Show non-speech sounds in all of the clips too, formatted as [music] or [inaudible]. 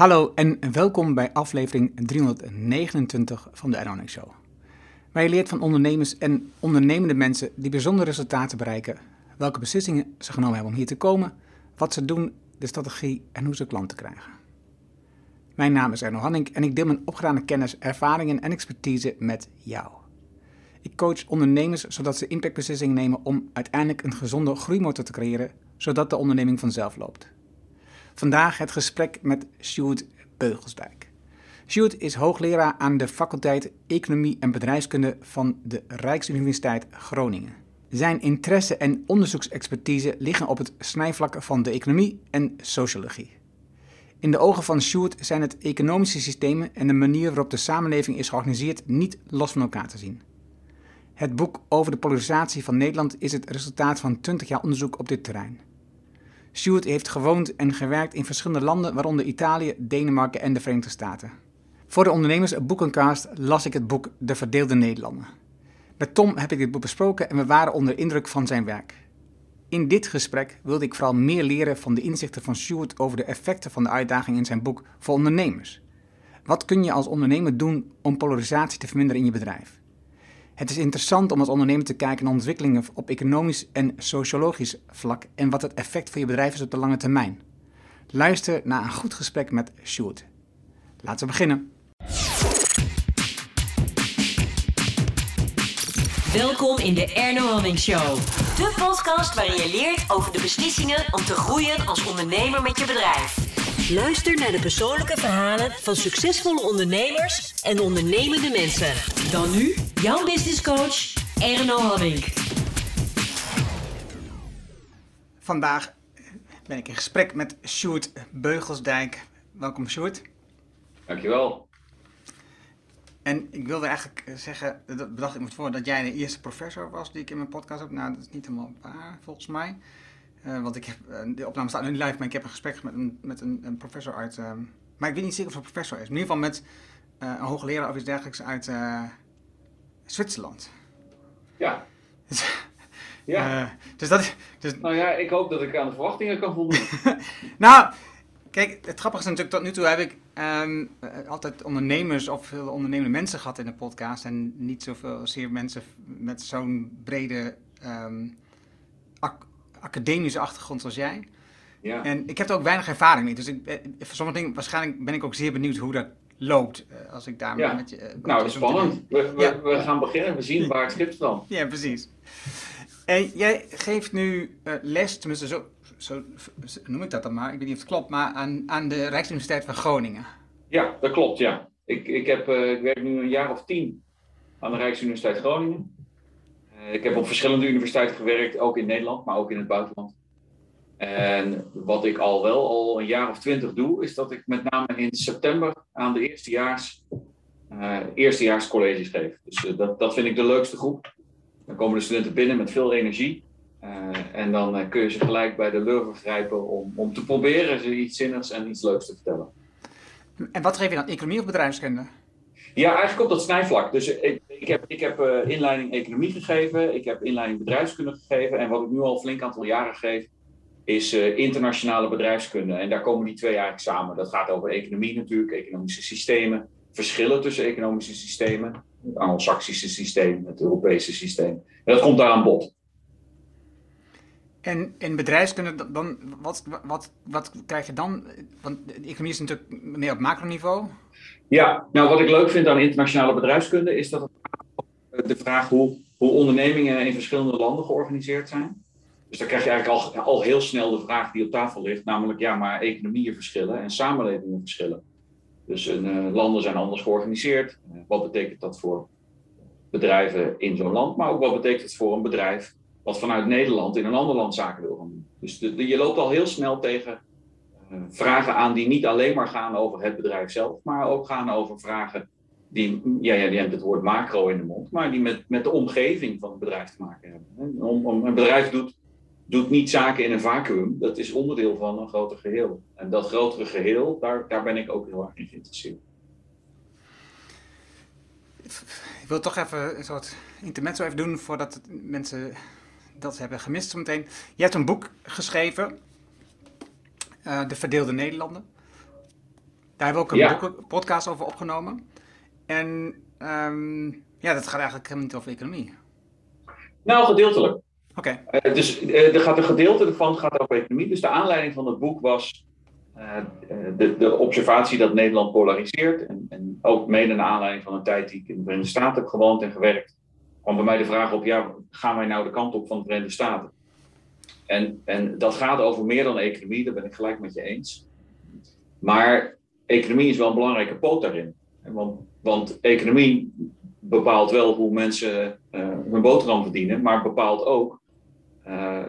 Hallo en welkom bij aflevering 329 van de Aeronix Show. Waar je leert van ondernemers en ondernemende mensen die bijzondere resultaten bereiken, welke beslissingen ze genomen hebben om hier te komen, wat ze doen, de strategie en hoe ze klanten krijgen. Mijn naam is Erno Hanning en ik deel mijn opgedane kennis, ervaringen en expertise met jou. Ik coach ondernemers zodat ze impactbeslissingen nemen om uiteindelijk een gezonde groeimotor te creëren, zodat de onderneming vanzelf loopt. Vandaag het gesprek met Sjoerd Beugelsdijk. Sjoerd is hoogleraar aan de faculteit Economie en Bedrijfskunde van de Rijksuniversiteit Groningen. Zijn interesse en onderzoeksexpertise liggen op het snijvlak van de economie en sociologie. In de ogen van Sjoerd zijn het economische systemen en de manier waarop de samenleving is georganiseerd niet los van elkaar te zien. Het boek over de polarisatie van Nederland is het resultaat van 20 jaar onderzoek op dit terrein. Stuart heeft gewoond en gewerkt in verschillende landen, waaronder Italië, Denemarken en de Verenigde Staten. Voor de ondernemers boekencast las ik het boek De Verdeelde Nederlander. Met Tom heb ik dit boek besproken en we waren onder indruk van zijn werk. In dit gesprek wilde ik vooral meer leren van de inzichten van Stuart over de effecten van de uitdaging in zijn boek voor ondernemers. Wat kun je als ondernemer doen om polarisatie te verminderen in je bedrijf? Het is interessant om als ondernemer te kijken naar ontwikkelingen op economisch en sociologisch vlak en wat het effect voor je bedrijf is op de lange termijn. Luister naar een goed gesprek met Sjoerd. Laten we beginnen. Welkom in de Erno Hamming Show. De podcast waarin je leert over de beslissingen om te groeien als ondernemer met je bedrijf. Luister naar de persoonlijke verhalen van succesvolle ondernemers en ondernemende mensen. Dan nu jouw business coach Erno Hamming. Vandaag ben ik in gesprek met Sjoerd Beugelsdijk. Welkom Sjoerd. Dankjewel. En ik wilde eigenlijk zeggen, dat bedacht ik me voor, dat jij de eerste professor was die ik in mijn podcast heb. Nou, dat is niet helemaal waar volgens mij. Uh, want ik heb, uh, de opname staat nu live, maar ik heb een gesprek met een, met een, een professor uit. Uh, maar ik weet niet zeker of hij professor is. in ieder geval met een hoogleraar of iets dergelijks uit Zwitserland. Ja. [laughs] ja. dus dat, dus... Nou ja, ik hoop dat ik aan de verwachtingen kan voldoen. [laughs] nou, kijk, het grappige is natuurlijk tot nu toe heb ik um, altijd ondernemers of veel ondernemende mensen gehad in de podcast. En niet zoveel zeer mensen met zo'n brede. Um, academische achtergrond als jij. Ja. En ik heb er ook weinig ervaring mee. Dus ik, eh, voor sommige dingen, waarschijnlijk ben ik ook zeer benieuwd hoe dat loopt. Eh, als ik daar ja. met je. Uh, nou, dat is spannend. We, we, we, gaan beginnen. We zien waar het schip dan. [laughs] Ja, precies. En jij geeft nu uh, les, tenminste zo, zo, noem ik dat dan maar, ik weet niet of het klopt, maar aan, aan de Rijksuniversiteit van Groningen. Ja, dat klopt, ja. Ik, ik, heb, ik werk nu een jaar of tien aan de Rijksuniversiteit Groningen. Eh, ik heb op verschillende universiteiten gewerkt, ook in Nederland, maar ook in het buitenland. En wat ik al wel al een jaar of twintig doe, is dat ik met name in september aan de eerstejaars, uh, eerstejaars colleges geef. Dus uh, dat, dat vind ik de leukste groep. Dan komen de studenten binnen met veel energie. Uh, en dan kun je ze gelijk bij de lurven grijpen om, om te proberen ze iets zinnigs en iets leuks te vertellen. En wat geef je dan? Economie of bedrijfskunde? Ja, eigenlijk op dat snijvlak. Dus ik, ik heb, ik heb uh, inleiding economie gegeven, ik heb inleiding bedrijfskunde gegeven. En wat ik nu al een flink aantal jaren geef, is uh, internationale bedrijfskunde. En daar komen die twee eigenlijk samen. Dat gaat over economie natuurlijk, economische systemen, verschillen tussen economische systemen, het Anglo-Saxische systeem, het Europese systeem. En dat komt daar aan bod. En in bedrijfskunde, dan, wat, wat, wat krijg je dan? Want de economie is natuurlijk meer op macroniveau. Ja, nou wat ik leuk vind aan internationale bedrijfskunde is dat het de vraag hoe, hoe ondernemingen in verschillende landen georganiseerd zijn. Dus dan krijg je eigenlijk al, al heel snel de vraag die op tafel ligt, namelijk ja, maar economieën verschillen en samenlevingen verschillen. Dus uh, landen zijn anders georganiseerd. Uh, wat betekent dat voor bedrijven in zo'n land, maar ook wat betekent het voor een bedrijf wat vanuit Nederland in een ander land zaken wil gaan doen. Dus je loopt al heel snel tegen vragen aan die niet alleen maar gaan over het bedrijf zelf, maar ook gaan over vragen die, ja, ja, die hebben het woord macro in de mond, maar die met, met de omgeving van het bedrijf te maken hebben. Om, om, een bedrijf doet, doet niet zaken in een vacuüm, dat is onderdeel van een groter geheel. En dat grotere geheel, daar, daar ben ik ook heel erg in geïnteresseerd. Ik wil toch even een soort intermezzo even doen voordat mensen dat hebben gemist zometeen. Je hebt een boek geschreven, uh, De Verdeelde Nederlanden. Daar hebben we ook een podcast over opgenomen. En ehm, ja, dat gaat eigenlijk helemaal niet over economie. Nou, gedeeltelijk. Oké. Okay. dus er gaat een gedeelte ervan gaat over economie. Dus de aanleiding van het boek was de, de, observatie dat Nederland polariseert. En, en ook mede naar aanleiding van een tijd die ik in de Verenigde Staten heb gewoond en gewerkt kwam bij mij de vraag op, ja, gaan wij nou de kant op van de Verenigde Staten? En, en dat gaat over meer dan economie, daar ben ik gelijk met je eens. Maar economie is wel een belangrijke poot daarin. Want, want economie bepaalt wel hoe mensen uh, hun boterham verdienen, maar bepaalt ook uh,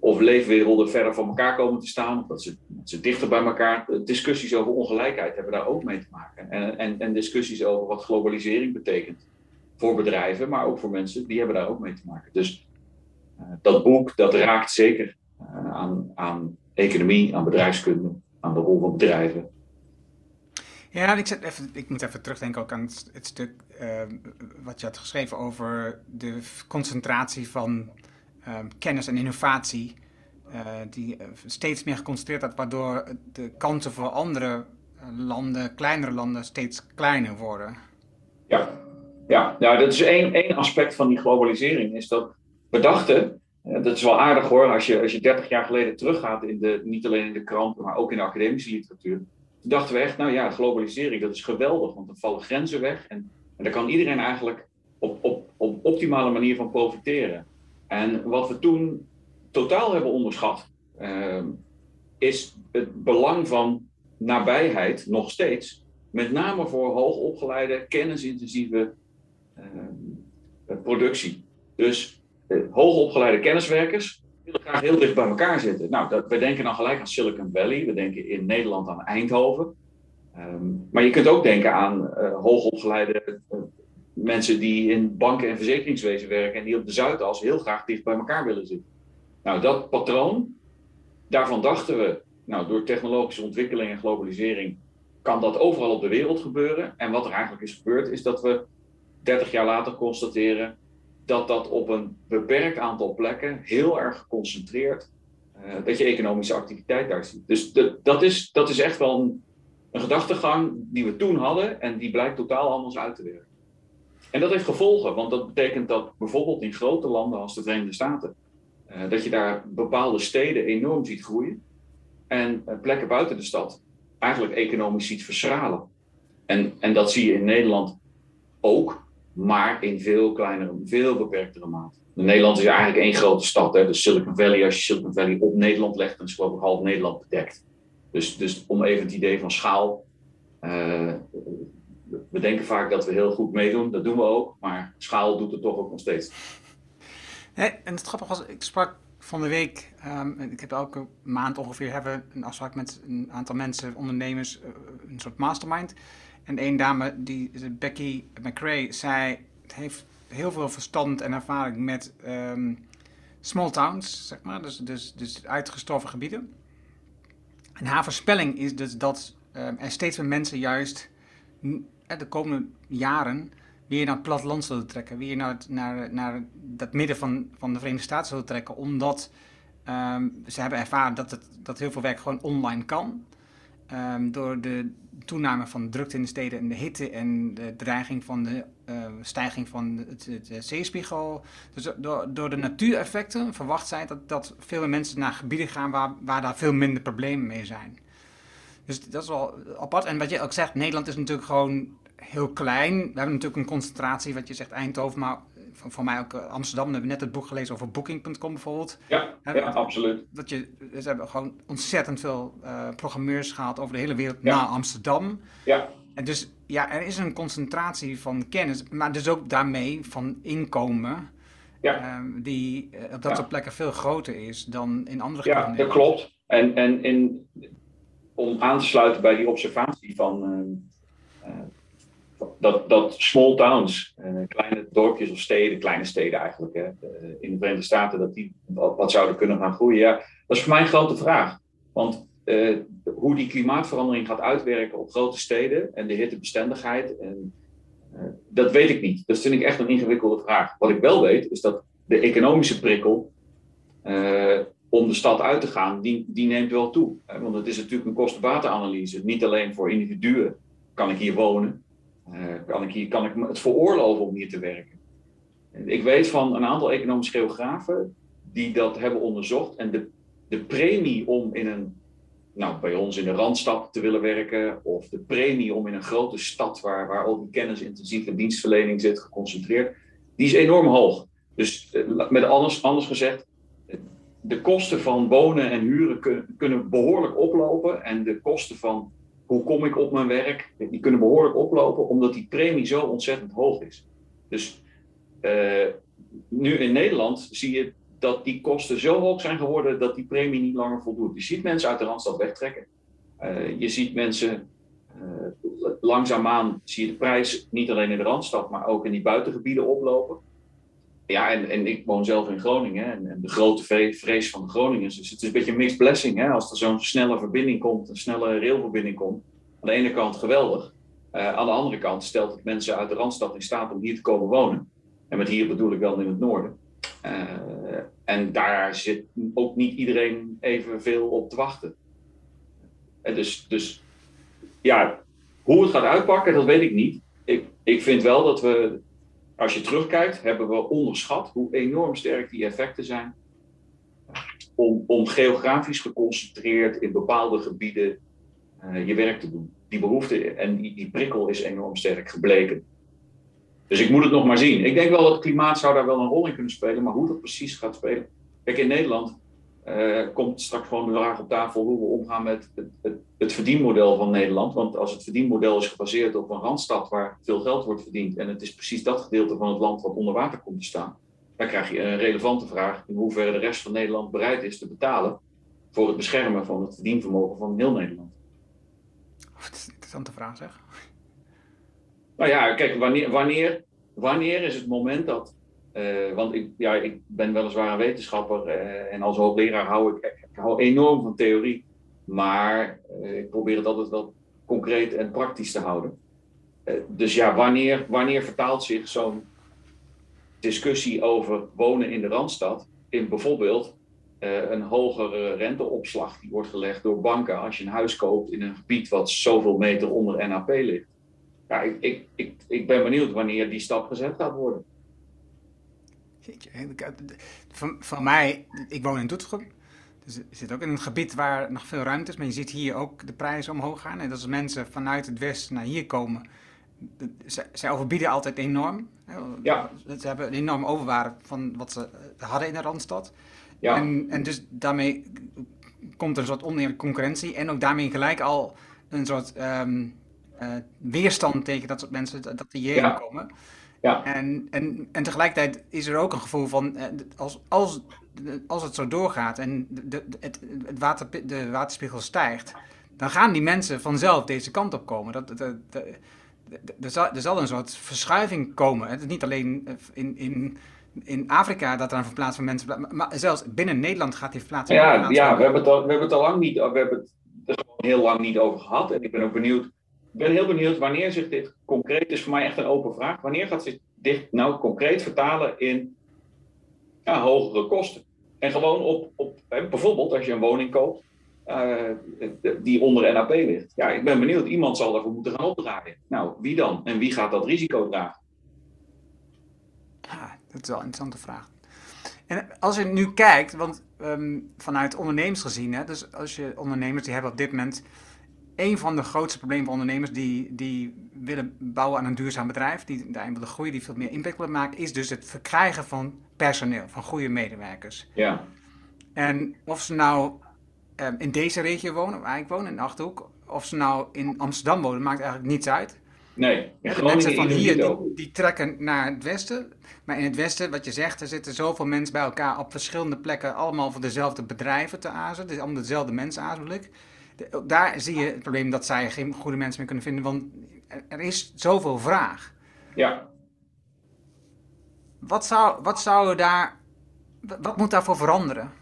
of leefwerelden verder van elkaar komen te staan, of dat ze, ze dichter bij elkaar. Discussies over ongelijkheid hebben daar ook mee te maken. En, en, en discussies over wat globalisering betekent voor bedrijven, maar ook voor mensen, die hebben daar ook mee te maken. Dus dat boek, dat raakt zeker uh, aan, aan economie, aan bedrijfskunde, aan de rol van bedrijven. Ja, ik, zet even, ik moet even terugdenken ook aan het, het stuk uh, wat je had geschreven over de concentratie van kennis en innovatie. die steeds meer geconcentreerd wordt, waardoor de kansen voor andere landen, kleinere landen, steeds kleiner worden. Ja, ja, nou, dat is één, één aspect van die globalisering. Is dat we dachten, dat is wel aardig hoor, als je, als je 30 jaar geleden teruggaat, in de, niet alleen in de kranten, maar ook in de academische literatuur. Toen dachten we echt, nou ja, globalisering, dat is geweldig, want er vallen grenzen weg. En, en daar kan iedereen eigenlijk op, op, op optimale manier van profiteren. En wat we toen totaal hebben onderschat, uh, is het belang van nabijheid nog steeds. Met name voor hoogopgeleide, kennisintensieve uh, productie. Dus hoogopgeleide kenniswerkers willen graag heel dicht bij elkaar zitten. Nou, dat, we denken dan gelijk aan Silicon Valley, we denken in Nederland aan Eindhoven. Um, maar je kunt ook denken aan uh, hoogopgeleide mensen die in banken en verzekeringswezen werken en die op de Zuidas heel graag dicht bij elkaar willen zitten. Nou, dat patroon, daarvan dachten we, nou, door technologische ontwikkeling en globalisering kan dat overal op de wereld gebeuren. En wat er eigenlijk is gebeurd, is dat we 30 jaar later constateren dat dat op een beperkt aantal plekken heel erg geconcentreerd, uh, dat je economische activiteit daar ziet. Dus de, dat, is, dat is echt wel een, een gedachtegang die we toen hadden en die blijkt totaal anders uit te werken. En dat heeft gevolgen, want dat betekent dat bijvoorbeeld in grote landen als de Verenigde Staten, uh, dat je daar bepaalde steden enorm ziet groeien en uh, plekken buiten de stad eigenlijk economisch ziet verschralen. En, en dat zie je in Nederland ook maar in veel kleinere, veel beperktere mate. Nederland is eigenlijk één grote stad. Hè? Dus Silicon Valley, als je Silicon Valley op Nederland legt, dan is geloof ik half Nederland bedekt. Dus, dus om even het idee van schaal. Uh, we denken vaak dat we heel goed meedoen, dat doen we ook, maar schaal doet het toch ook nog steeds. en het grappige was, ik sprak van de week, um, ik heb elke maand ongeveer hebben een afspraak met een aantal mensen, ondernemers, uh, een soort mastermind. En één dame, die, Becky McRae, zei, heeft heel veel verstand en ervaring met um, small towns, zeg maar, dus, dus, dus uitgestorven gebieden. En haar voorspelling is dus dat um, er steeds meer mensen juist de komende jaren weer naar het platteland zullen trekken, weer naar, het, naar, naar dat midden van, van de Verenigde Staten zullen trekken, omdat um, ze hebben ervaren dat, het, dat heel veel werk gewoon online kan. Door de toename van drukte in de steden en de hitte en de dreiging van de uh, stijging van het, het, zeespiegel. Dus door, door de natuureffecten verwacht zij dat, dat veel mensen naar gebieden gaan waar, waar daar veel minder problemen mee zijn. Dus dat is wel apart. En wat je ook zegt, Nederland is natuurlijk gewoon heel klein. We hebben natuurlijk een concentratie, wat je zegt Eindhoven, maar van mij ook eh, Amsterdam. We hebben net het boek gelezen over Booking.com bijvoorbeeld. Ja, ja absoluut. Dat je, ze hebben gewoon ontzettend veel uh, programmeurs gehaald over de hele wereld ja. naar Amsterdam. Ja. En dus ja, er is een concentratie van kennis, maar dus ook daarmee van inkomen. Ja. Uh, die uh, op dat soort plekken veel groter is dan in andere gebieden. Ja, dat klopt. En, en in, om aan te sluiten bij die observatie van dat, dat small towns, uh, kleine dorpjes of steden, kleine steden eigenlijk, hè, in de Verenigde Staten, dat die wat, zouden kunnen gaan groeien. Ja, dat is voor mij een grote vraag. Want uh, hoe die klimaatverandering gaat uitwerken op grote steden en de hittebestendigheid, en, dat weet ik niet. Dat vind ik echt een ingewikkelde vraag. Wat ik wel weet, is dat de economische prikkel om de stad uit te gaan, die, die neemt wel toe. Want het is natuurlijk een kostenbatenanalyse. Niet alleen voor individuen. Kan ik hier wonen? Uh, kan, ik hier, kan ik het veroorloven om hier te werken? Ik weet van een aantal economische geografen die dat hebben onderzocht. En de, de premie om in een, nou bij ons in de Randstad te willen werken, of de premie om in een grote stad waar, waar ook die kennisintensieve dienstverlening zit geconcentreerd, die is enorm hoog. Dus eh, met anders, anders gezegd, de kosten van wonen en huren kunnen, kunnen behoorlijk oplopen. En de kosten van hoe kom ik op mijn werk, die kunnen behoorlijk oplopen, omdat die premie zo ontzettend hoog is. Dus uh, nu in Nederland zie je dat die kosten zo hoog zijn geworden dat die premie niet langer voldoet. Je ziet mensen uit de Randstad wegtrekken. Uh, je ziet mensen uh, langzaamaan, zie je de prijs niet alleen in de Randstad, maar ook in die buitengebieden oplopen. Ja, en, ik woon zelf in Groningen en, en de grote vrees van de Groningers. Dus het is een beetje een mixed blessing hè, als er zo'n snelle verbinding komt, een snelle railverbinding komt. Aan de ene kant geweldig. Uh, aan de andere kant stelt het mensen uit de Randstad in staat om hier te komen wonen. En met hier bedoel ik wel in het noorden. Uh, en daar zit ook niet iedereen evenveel op te wachten. En dus, dus ja, hoe het gaat uitpakken, dat weet ik niet. Ik, ik vind wel dat we als je terugkijkt, hebben we onderschat hoe enorm sterk die effecten zijn. Om, om geografisch geconcentreerd in bepaalde gebieden uh, je werk te doen. Die behoefte en die, die prikkel is enorm sterk gebleken. Dus ik moet het nog maar zien. Ik denk wel dat klimaat zou daar wel een rol in kunnen spelen, maar hoe dat precies gaat spelen. Kijk, in Nederland uh, komt straks gewoon de vraag op tafel hoe we omgaan met het, het, het, verdienmodel van Nederland. Want als het verdienmodel is gebaseerd op een randstad waar veel geld wordt verdiend en het is precies dat gedeelte van het land wat onder water komt te staan, dan krijg je een relevante vraag in hoeverre de rest van Nederland bereid is te betalen voor het beschermen van het verdienvermogen van heel Nederland. Dat is een interessante vraag zeg. Nou ja, kijk, wanneer, wanneer, wanneer is het moment dat uh, want ik, ja, ik ben weliswaar een wetenschapper uh, en als hoogleraar hou ik, ik hou enorm van theorie. Maar ik probeer het altijd wel concreet en praktisch te houden. dus ja, wanneer, wanneer vertaalt zich zo'n discussie over wonen in de Randstad in bijvoorbeeld een hogere renteopslag die wordt gelegd door banken als je een huis koopt in een gebied wat zoveel meter onder NAP ligt? Ja, ik, ik, ik, ik ben benieuwd wanneer die stap gezet gaat worden. Van, van mij, ik woon in Doetinchem. Dus je zit ook in een gebied waar nog veel ruimte is. Maar je ziet hier ook de prijzen omhoog gaan. En als mensen vanuit het westen naar hier komen, zij overbieden altijd enorm. Ja. Ze hebben een enorm overwaarde van wat ze hadden in de Randstad. Ja. En, en dus daarmee komt er een soort oneerlijke concurrentie. En ook daarmee gelijk al een soort um, uh, weerstand tegen dat soort mensen dat die hierheen ja. komen. Ja. En, en, en tegelijkertijd is er ook een gevoel van, eh, als, als, als het zo doorgaat en de, het, het water, de waterspiegel stijgt, dan gaan die mensen vanzelf deze kant op komen. Dat, de, er, zal, er zal een soort verschuiving komen. Het is niet alleen in, in, in Afrika dat er een verplaatsing van mensen, maar zelfs binnen Nederland gaat die verplaatsing. Ja, ja we, hebben het al, we hebben het al lang niet, we hebben het er gewoon heel lang niet over gehad. En ik ben ook benieuwd ben heel benieuwd wanneer zich dit concreet, is voor mij echt een open vraag, wanneer gaat zich dit nou concreet vertalen in hogere kosten? En gewoon op, op bijvoorbeeld als je een woning koopt uh, die onder NAP ligt. Ja, ik ben benieuwd, iemand zal daarvoor moeten gaan opdragen. Nou, wie dan? En wie gaat dat risico dragen? Ja, dat is wel een interessante vraag. En als je nu kijkt, want um, vanuit ondernemers gezien, hè, dus als je ondernemers die hebben op dit moment een van de grootste problemen voor ondernemers die, die willen bouwen aan een duurzaam bedrijf, die daarin willen groeien, die veel meer impact willen maken, is dus het verkrijgen van personeel, van goede medewerkers. Ja. En of ze nou um, in deze regio wonen, waar ik woon, in de Achterhoek, of ze nou in Amsterdam wonen, maakt eigenlijk niets uit. Nee, de mensen van hier die, die, trekken naar het westen. Maar in het westen, wat je zegt, er zitten zoveel mensen bij elkaar op verschillende plekken, allemaal voor dezelfde bedrijven te azen. Dus allemaal dezelfde mensen daar zie je het probleem dat zij geen goede mensen meer kunnen vinden, want er is zoveel vraag. Ja. Wat zou, wat zou daar, wat moet daarvoor veranderen?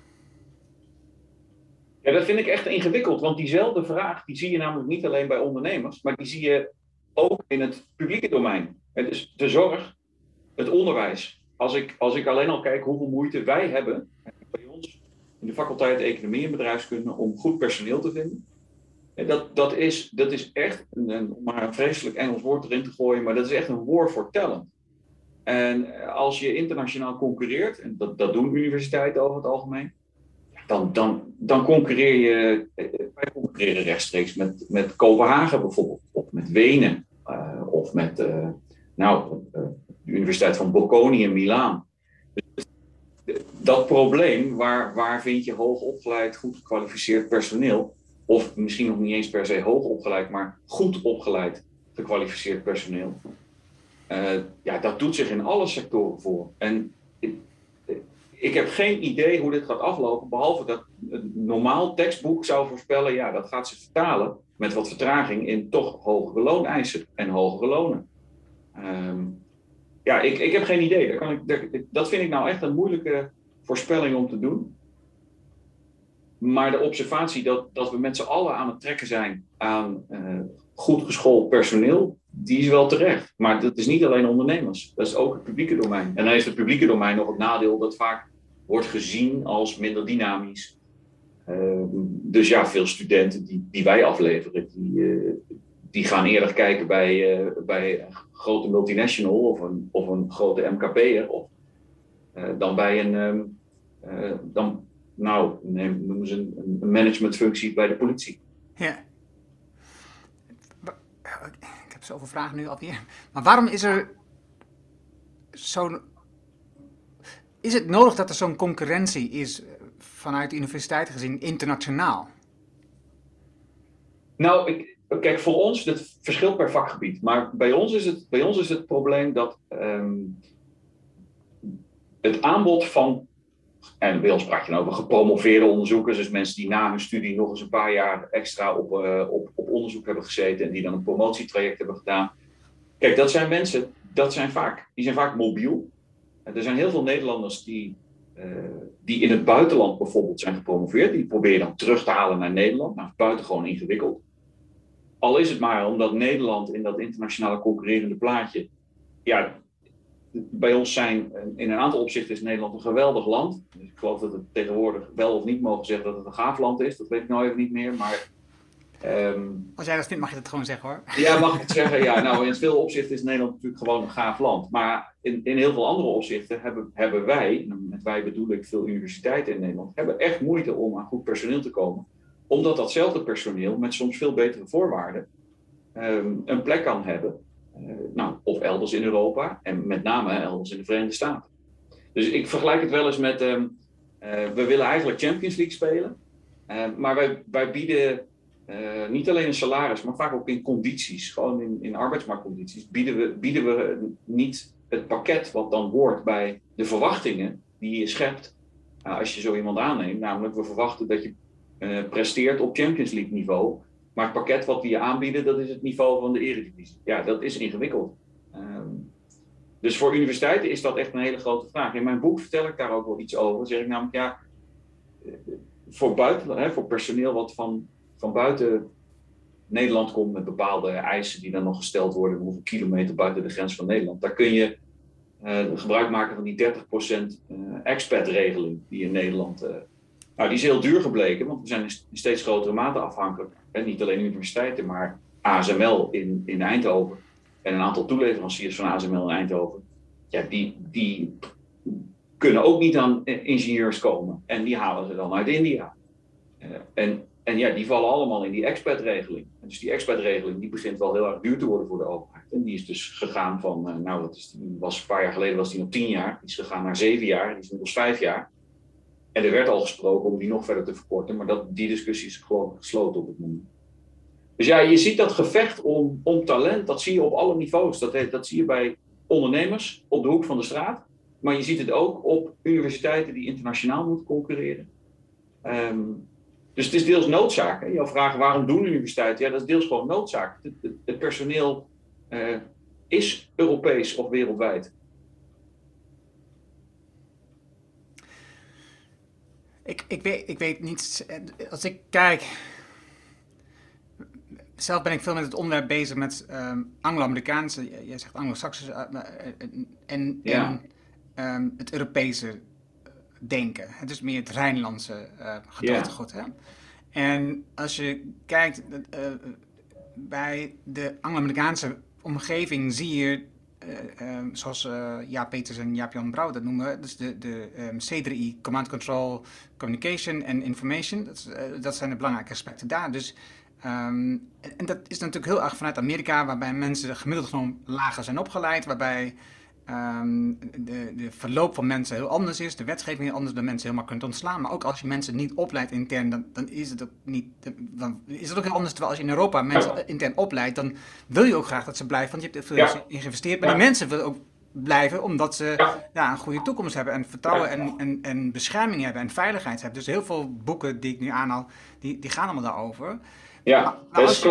Ja, dat vind ik echt ingewikkeld, want diezelfde vraag, die zie je namelijk niet alleen bij ondernemers, maar die zie je ook in het publieke domein. Het is de zorg, het onderwijs. Als ik, als ik alleen al kijk hoeveel moeite wij hebben, bij ons in de faculteit Economie en Bedrijfskunde om goed personeel te vinden. En dat, dat, is, dat is echt, een, om maar een vreselijk Engels woord erin te gooien, maar dat is echt een war for talent. En als je internationaal concurreert, en dat, dat doen universiteiten over het algemeen, dan, dan, dan concurreer je, eh, wij concurreren rechtstreeks met, met Kopenhagen bijvoorbeeld, of met Wenen, uh, of met uh, nou, de Universiteit van Bocconi in Milaan. Dat probleem, waar, waar vind je hoogopgeleid, goed gekwalificeerd personeel, of misschien nog niet eens per se hoog opgeleid, maar goed opgeleid, gekwalificeerd personeel, uh, ja, dat doet zich in alle sectoren voor. En ik, ik heb geen idee hoe dit gaat aflopen, behalve dat een normaal tekstboek zou voorspellen, ja, dat gaat ze vertalen met wat vertraging in toch hogere looneisen en hogere lonen. Ja, ik, ik heb geen idee. Dat, kan ik, dat vind ik nou echt een moeilijke voorspelling om te doen. Maar de observatie dat, dat we met z'n allen aan het trekken zijn aan uh, goed geschoold personeel, die is wel terecht. Maar dat is niet alleen ondernemers, dat is ook het publieke domein. En dan heeft het publieke domein nog het nadeel dat vaak wordt gezien als minder dynamisch. Uh, dus ja, veel studenten die, die wij afleveren, die, uh, die gaan eerder kijken bij, uh, bij een grote multinational of een, of een grote MKB'er of, dan bij een, um, dan, nou, noemen ze een, een managementfunctie bij de politie. Ja. Ik heb zoveel vragen nu alweer. Maar waarom is er zo'n. Is het nodig dat er zo'n concurrentie is vanuit de universiteit gezien internationaal? Nou, ik, kijk, voor ons, dat verschilt per vakgebied. Maar bij ons is het, bij ons is het probleem dat um, het aanbod van en bij ons praat je over gepromoveerde onderzoekers, dus mensen die na hun studie nog eens een paar jaar extra op, uh, op, op onderzoek hebben gezeten en die dan een promotietraject hebben gedaan. Kijk, dat zijn mensen, dat zijn vaak, die zijn vaak mobiel. Er zijn heel veel Nederlanders die, uh, die in het buitenland bijvoorbeeld zijn gepromoveerd. Die probeer je dan terug te halen naar Nederland. Nou, buitengewoon ingewikkeld. Al is het maar omdat Nederland in dat internationale concurrerende plaatje ja, bij ons zijn, in een aantal opzichten is Nederland een geweldig land. Dus ik geloof dat we tegenwoordig wel of niet mogen zeggen dat het een gaaf land is. Dat weet ik nou even niet meer. Maar, um, Als jij dat vindt, mag je dat gewoon zeggen hoor. Ja, mag ik het zeggen? Ja, nou in veel opzichten is Nederland natuurlijk gewoon een gaaf land. Maar in, in heel veel andere opzichten hebben, hebben wij, met wij bedoel ik veel universiteiten in Nederland, hebben echt moeite om aan goed personeel te komen. Omdat datzelfde personeel met soms veel betere voorwaarden um, een plek kan hebben uh, nou, of elders in Europa en met name elders in de Verenigde Staten. Dus ik vergelijk het wel eens met, um, uh, we willen eigenlijk Champions League spelen, uh, maar wij, wij bieden niet alleen een salaris, maar vaak ook in condities, gewoon in, in arbeidsmarktcondities, bieden we, bieden we niet het pakket wat dan hoort bij de verwachtingen die je schept als je zo iemand aanneemt. Namelijk, we verwachten dat je presteert op Champions League niveau maar het pakket wat we je aanbieden, dat is het niveau van de eredivisie. Ja, dat is ingewikkeld. Um, dus voor universiteiten is dat echt een hele grote vraag. In mijn boek vertel ik daar ook wel iets over. Dan zeg ik namelijk, ja, voor, buiten, hè, voor personeel wat van, van buiten Nederland komt met bepaalde eisen die dan nog gesteld worden, hoeveel kilometer buiten de grens van Nederland, daar kun je uh, gebruik maken van die 30% uh, expat-regeling die in Nederland. Nou, die is heel duur gebleken, want we zijn in steeds grotere mate afhankelijk niet alleen universiteiten, maar ASML in, in Eindhoven en een aantal toeleveranciers van ASML in Eindhoven, ja, die, die kunnen ook niet aan ingenieurs komen. En die halen ze dan uit India. Uh, en, en ja, die vallen allemaal in die expertregeling. Dus die expertregeling die begint wel heel erg duur te worden voor de overheid. En die is dus gegaan van, uh, nou dat is, was een paar jaar geleden was die nog tien jaar. Die is gegaan naar zeven jaar, die is inmiddels vijf jaar. En er werd al gesproken om die nog verder te verkorten, maar dat, die discussie is gewoon gesloten op het moment. Dus ja, je ziet dat gevecht om, om talent, dat zie je op alle niveaus. Dat, dat zie je bij ondernemers op de hoek van de straat. Maar je ziet het ook op universiteiten die internationaal moeten concurreren. Um, dus het is deels noodzaak. Hè? Jouw vraag waarom doen universiteiten? Ja, dat is deels gewoon noodzaak. Het, het, personeel uh, is Europees of wereldwijd. Ik, ik, weet, ik weet niet, als ik kijk. Zelf ben ik veel met het onderwerp bezig met um, Anglo-Amerikaanse, jij zegt Anglo-Saxische, uh, en, ja. en um, het Europese denken. Het is meer het Rijnlandse uh, gedachtegoed. Hè? En als je kijkt uh, bij de Anglo-Amerikaanse omgeving, zie je, uh, zoals Jaap Peters en Jaap-Jan Brouw dat noemen, dus de, de um, C3I, Command Control, Communication en Information. Dat, dat zijn de belangrijke aspecten daar. Dus Um, en dat is natuurlijk heel erg vanuit Amerika, waarbij mensen gemiddeld genomen lager zijn opgeleid, waarbij um, de, de, verloop van mensen heel anders is, de wetgeving heel anders, de mensen helemaal kunt ontslaan. Maar ook als je mensen niet opleidt intern, dan, dan is het ook niet, dan is het ook heel anders. Terwijl als je in Europa mensen intern opleidt, dan wil je ook graag dat ze blijven, want je hebt er veel in geïnvesteerd. Maar die mensen willen ook blijven, omdat ze ja. een goede toekomst hebben en vertrouwen en, en, en bescherming hebben en veiligheid hebben. Dus heel veel boeken die ik nu aanhaal, die, die gaan allemaal daarover. Ja, dat, is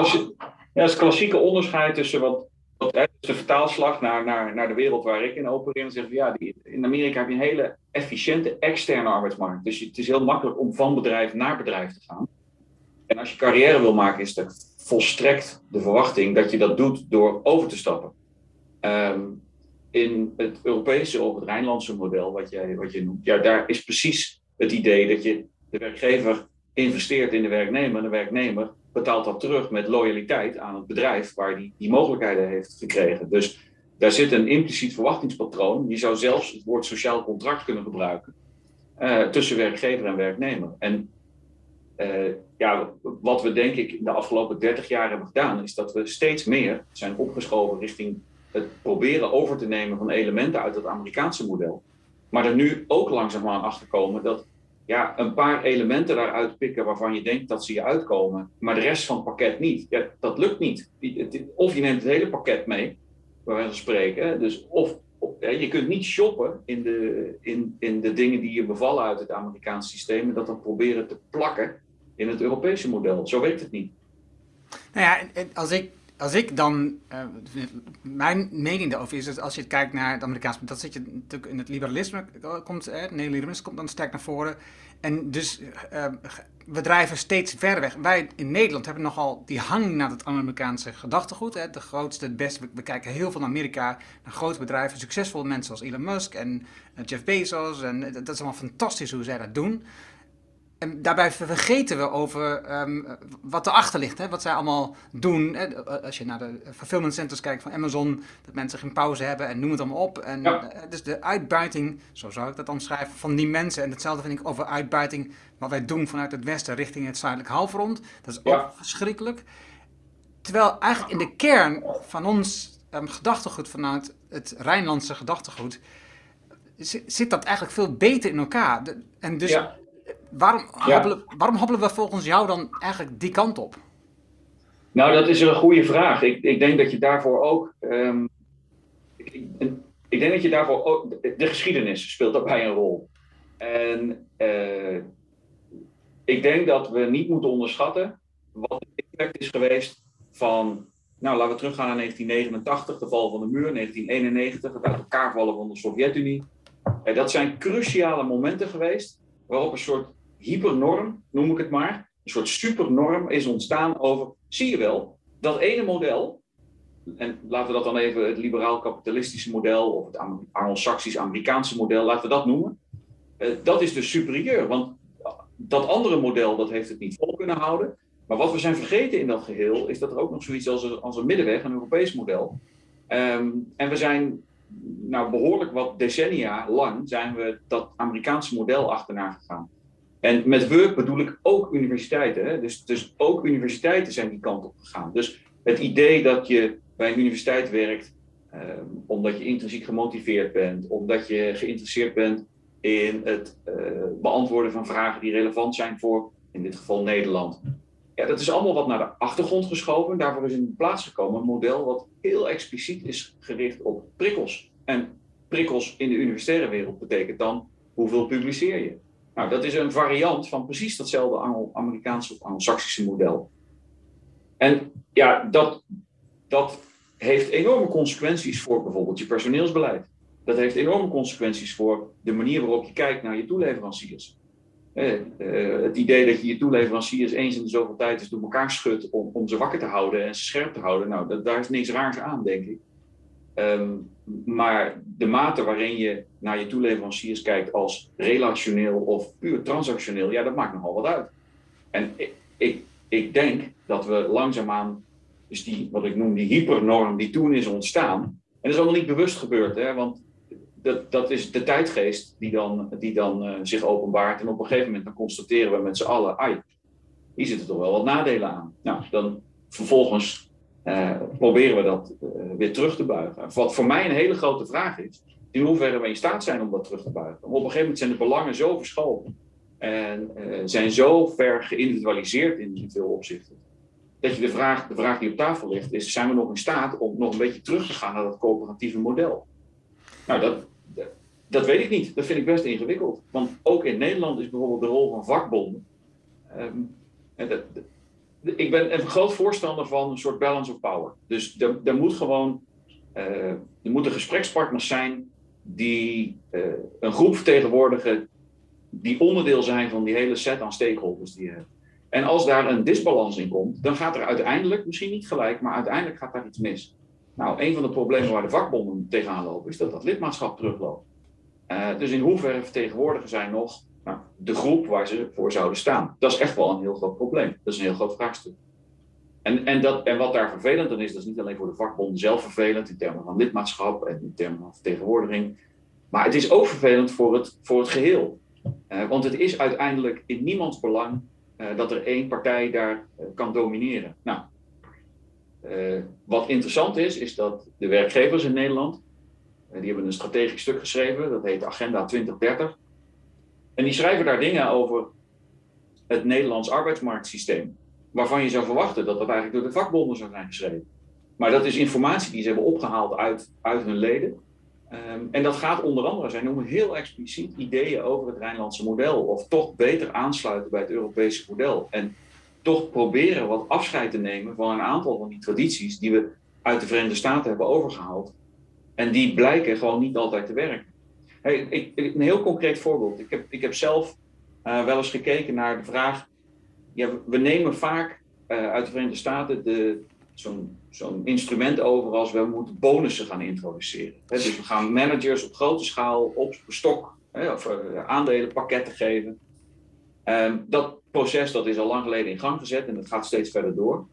ja, het klassieke onderscheid tussen wat, wat hè, de vertaalslag naar, naar, naar de wereld waar ik in opereer. En zeggen ja, die, in Amerika heb je een hele efficiënte externe arbeidsmarkt. Dus het is heel makkelijk om van bedrijf naar bedrijf te gaan. En als je carrière wil maken, is het volstrekt de verwachting dat je dat doet door over te stappen. Ehm, in het Europese of het Rijnlandse model, wat je, wat je noemt, ja, daar is precies het idee dat je de werkgever investeert in de werknemer en de werknemer betaalt dat terug met loyaliteit aan het bedrijf waar die die mogelijkheden heeft gekregen. Dus daar zit een impliciet verwachtingspatroon. Je zou zelfs het woord sociaal contract kunnen gebruiken uh, tussen werkgever en werknemer. En uh, ja, wat we denk ik de afgelopen 30 jaar hebben gedaan, is dat we steeds meer zijn opgeschoven richting het proberen over te nemen van elementen uit het Amerikaanse model. Maar er nu ook langzaamaan achter komen dat ja, een paar elementen daaruit pikken waarvan je denkt dat ze je uitkomen, maar de rest van het pakket niet. Ja, dat lukt niet. Of je neemt het hele pakket mee, waar we spreken. Dus of, je kunt niet shoppen in de, in, in de dingen die je bevallen uit het Amerikaanse systeem en dat dan proberen te plakken in het Europese model. Zo werkt het niet. Nou ja, als ik als ik dan, uh, mijn mening daarover is dat als je kijkt naar het Amerikaanse, dat zit je natuurlijk in het liberalisme, komt, het neoliberalisme komt dan sterk naar voren. En dus uh, we drijven steeds verder weg. Wij in Nederland hebben nogal die hang naar het Amerikaanse gedachtegoed. Hè, de grootste, het beste. We, kijken heel veel naar Amerika, naar grote bedrijven, succesvolle mensen zoals Elon Musk en Jeff Bezos. En dat is allemaal fantastisch hoe zij dat doen. En daarbij vergeten we over um, wat erachter ligt, hè? wat zij allemaal doen. Hè? Als je naar de fulfillment centers kijkt van Amazon, dat mensen geen pauze hebben en noem het allemaal op. En, eh, Dus de uitbuiting, zo zou ik dat omschrijven, van die mensen. En hetzelfde vind ik over uitbuiting, wat wij doen vanuit het westen richting het zuidelijk halfrond. Dat is ook verschrikkelijk. Terwijl eigenlijk in de kern van ons um, gedachtegoed, vanuit het Rijnlandse gedachtegoed, zit dat eigenlijk veel beter in elkaar. en dus waarom, hobbelen, waarom hobbelen we volgens jou dan eigenlijk die kant op? Nou, dat is een goede vraag. Ik, ik denk dat je daarvoor ook. Um, ik, ik, denk dat je daarvoor ook. De geschiedenis speelt daarbij een rol. En uh, ik denk dat we niet moeten onderschatten wat het impact is geweest van. Nou, laten we teruggaan naar 1989, de val van de muur, 1991, het uit elkaar vallen van de Sovjet-Unie. Uh, dat zijn cruciale momenten geweest waarop een soort hypernorm, noem ik het maar, een soort supernorm is ontstaan over, zie je wel, dat ene model, en laten we dat dan even het liberaal-kapitalistische model of het Anglo-Saxisch-Amerikaanse model, laten we dat noemen, uh, dat is dus superieur. Want dat andere model, dat heeft het niet vol kunnen houden. Maar wat we zijn vergeten in dat geheel, is dat er ook nog zoiets als een, als een middenweg, een Europees model. Um, en we zijn nou, behoorlijk wat decennia lang zijn we dat Amerikaanse model achterna gegaan. En met work bedoel ik ook universiteiten. Hè? Dus, dus ook universiteiten zijn die kant op gegaan. Dus het idee dat je bij een universiteit werkt ehm, omdat je intrinsiek gemotiveerd bent, omdat je geïnteresseerd bent in het uh, beantwoorden van vragen die relevant zijn voor, in dit geval Nederland. Ja, dat is allemaal wat naar de achtergrond geschoven. Daarvoor is in plaats gekomen een model wat heel expliciet is gericht op prikkels. En prikkels in de universitaire wereld betekent dan hoeveel publiceer je? Nou, dat is een variant van precies datzelfde Anglo-Amerikaanse of Anglo-Saxische model. En ja, dat, dat heeft enorme consequenties voor bijvoorbeeld je personeelsbeleid. Dat heeft enorme consequenties voor de manier waarop je kijkt naar je toeleveranciers. Eh, eh, het idee dat je je toeleveranciers eens in de zoveel tijd eens door elkaar schudt om, om ze wakker te houden en ze scherp te houden, nou, dat, daar is niks raars aan, denk ik. Ehm, maar de mate waarin je naar je toeleveranciers kijkt als relationeel of puur transactioneel, ja, dat maakt nogal wat uit. En ik, ik, ik denk dat we langzaamaan, dus die, wat ik noem die hypernorm die toen is ontstaan, en dat is allemaal niet bewust gebeurd, hè, want dat, dat is de tijdgeest die dan, die dan uh, zich openbaart. En op een gegeven moment dan constateren we met z'n allen, ai, hier zitten toch wel wat nadelen aan. Nou, dan vervolgens uh, proberen we dat uh, weer terug te buigen. Wat voor mij een hele grote vraag is, in hoeverre we in staat zijn om dat terug te buigen. Op een gegeven moment zijn de belangen zo verschoven en uh, zijn zo ver geïndividualiseerd in, veel opzichten. Dat je de vraag, de vraag die op tafel ligt is, zijn we nog in staat om nog een beetje terug te gaan naar dat coöperatieve model? Nou, dat, dat weet ik niet. Dat vind ik best ingewikkeld. Want ook in Nederland is bijvoorbeeld de rol van vakbonden. En dat, ik ben een groot voorstander van een soort balance of power. Dus er, moet gewoon uh, er moeten gesprekspartners zijn die uh, een groep vertegenwoordigen die onderdeel zijn van die hele set aan stakeholders die je hebt. En als daar een disbalans in komt, dan gaat er uiteindelijk, misschien niet gelijk, maar uiteindelijk gaat daar iets mis. Nou, een van de problemen waar de vakbonden tegenaan lopen, is dat dat lidmaatschap terugloopt. Uh, dus in hoeverre vertegenwoordigen zij nog de groep waar ze voor zouden staan? Dat is echt wel een heel groot probleem. Dat is een heel groot vraagstuk. En, en, dat, en wat daar vervelend aan is, dat is niet alleen voor de vakbonden zelf vervelend in termen van lidmaatschap en in termen van vertegenwoordiging, maar het is ook vervelend voor het, voor het geheel. Uh, want het is uiteindelijk in niemands belang uh, dat er één partij daar uh, kan domineren. Nou, wat interessant is, is dat de werkgevers in Nederland, die hebben een strategisch stuk geschreven, dat heet Agenda 2030. En die schrijven daar dingen over het Nederlands arbeidsmarktsysteem, waarvan je zou verwachten dat dat eigenlijk door de vakbonden zou zijn geschreven. Maar dat is informatie die ze hebben opgehaald uit, uit hun leden. Um, en dat gaat onder andere, zij noemen heel expliciet ideeën over het Rijnlandse model, of toch beter aansluiten bij het Europese model. En toch proberen wat afscheid te nemen van een aantal van die tradities die we uit de Verenigde Staten hebben overgehaald. En die blijken gewoon niet altijd te werken. Ik, een heel concreet voorbeeld. Ik heb, ik heb zelf uh, wel eens gekeken naar de vraag. Ja, we nemen vaak uh, uit de Verenigde Staten zo'n zo'n instrument over als we moeten bonussen gaan introduceren. Dus we gaan managers op grote schaal op stok he, of uh, aandelenpakketten geven. Um, dat proces dat is al lang geleden in gang gezet en dat gaat steeds verder door.